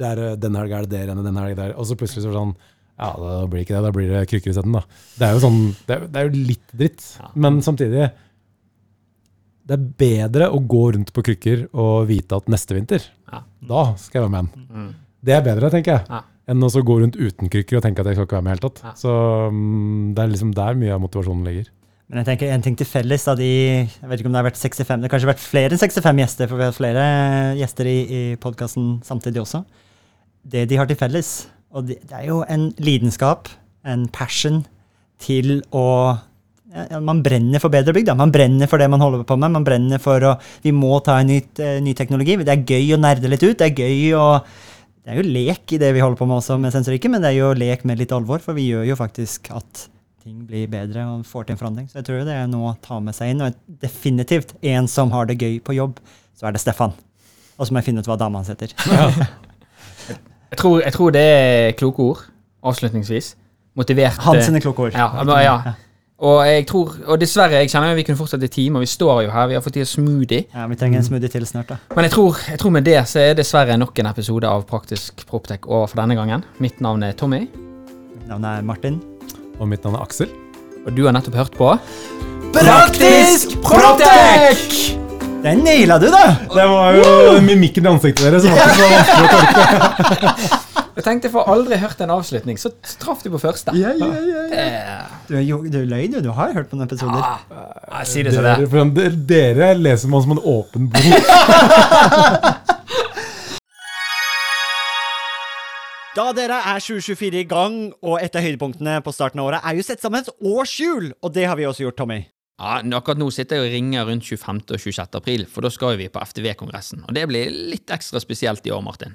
Det er, denne den helga er det der igjen, den helga er der. Og så plutselig så er det sånn Ja, da blir det ikke det. Da blir det krykker isteden, da. Det er jo sånn Det er, det er jo litt dritt. Men samtidig Det er bedre å gå rundt på krykker og vite at neste vinter, Ja. da skal jeg være med igjen. Mm. Det er bedre, tenker jeg, Ja. enn å gå rundt uten krykker og tenke at jeg skal ikke være med i det hele tatt. Ja. Så mm, det er liksom der mye av motivasjonen ligger. Men jeg tenker en ting til felles av de Jeg vet ikke om det har vært 65, det har kanskje vært flere enn 65 gjester, for vi har flere gjester i, i podkasten samtidig også. Det de har til felles, og det, det er jo en lidenskap, en passion, til å ja, Man brenner for bedre bygd. da. Man brenner for det man holder på med. Man brenner for å Vi må ta en nytt, eh, ny teknologi. Det er gøy å nerde litt ut. Det er gøy å Det er jo lek i det vi holder på med også med sensorikken, men det er jo lek med litt alvor, for vi gjør jo faktisk at ting blir bedre og får til en forandring. Så jeg tror det er noe å ta med seg inn. Og definitivt en som har det gøy på jobb, så er det Stefan. Og så må jeg finne ut hva dama hans heter. Jeg tror, jeg tror det er kloke ord, avslutningsvis. Motivert Hans sine kloke ord. Ja, ja. Og jeg tror, og dessverre, jeg kjenner jo vi kunne fortsatt i time, og vi står jo her, vi har fått i oss smoothie. Ja, Vi trenger en smoothie til snart, da. Men jeg tror, jeg tror med det så er dessverre nok en episode av Praktisk Proptech over for denne gangen. Mitt navn er Tommy, Mitt navn er Martin. Og mitt navn er Aksel. og du har nettopp hørt på Praktisk Proptech! Den naila du, da! Det var jo mimikken i ansiktet deres som var så vanskelig å tolke. Jeg tenkte for aldri hørt en avslutning, så traff du på første. Ja, ja, ja, ja. Eh, Du, er jo- du løy, du. Du har hørt på noen episoder. Ja, ah, si det som det. Dere, det. dere, dere leser man som en åpen bok. Da dere er 2024 i gang, og et av høydepunktene på starten av året er jo sett sammen et årshjul, og det har vi også gjort, Tommy. Ja, Akkurat nå sitter jeg og ringer rundt 25. og 26. april, for da skal vi på FTV-kongressen. Og det blir litt ekstra spesielt i år, Martin.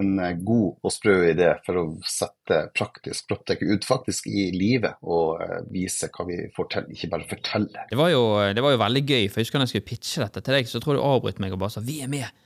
En eh, god og sprø idé for å sette praktisk proptech ut faktisk i livet og eh, vise hva vi får til, ikke bare fortelle. Det var, jo, det var jo veldig gøy, for jeg husker da jeg skulle pitche dette til deg, så tror jeg du avbrøt meg og bare sa 'vi er med'.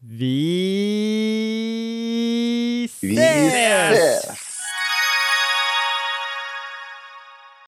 Vi Vi ses! ses!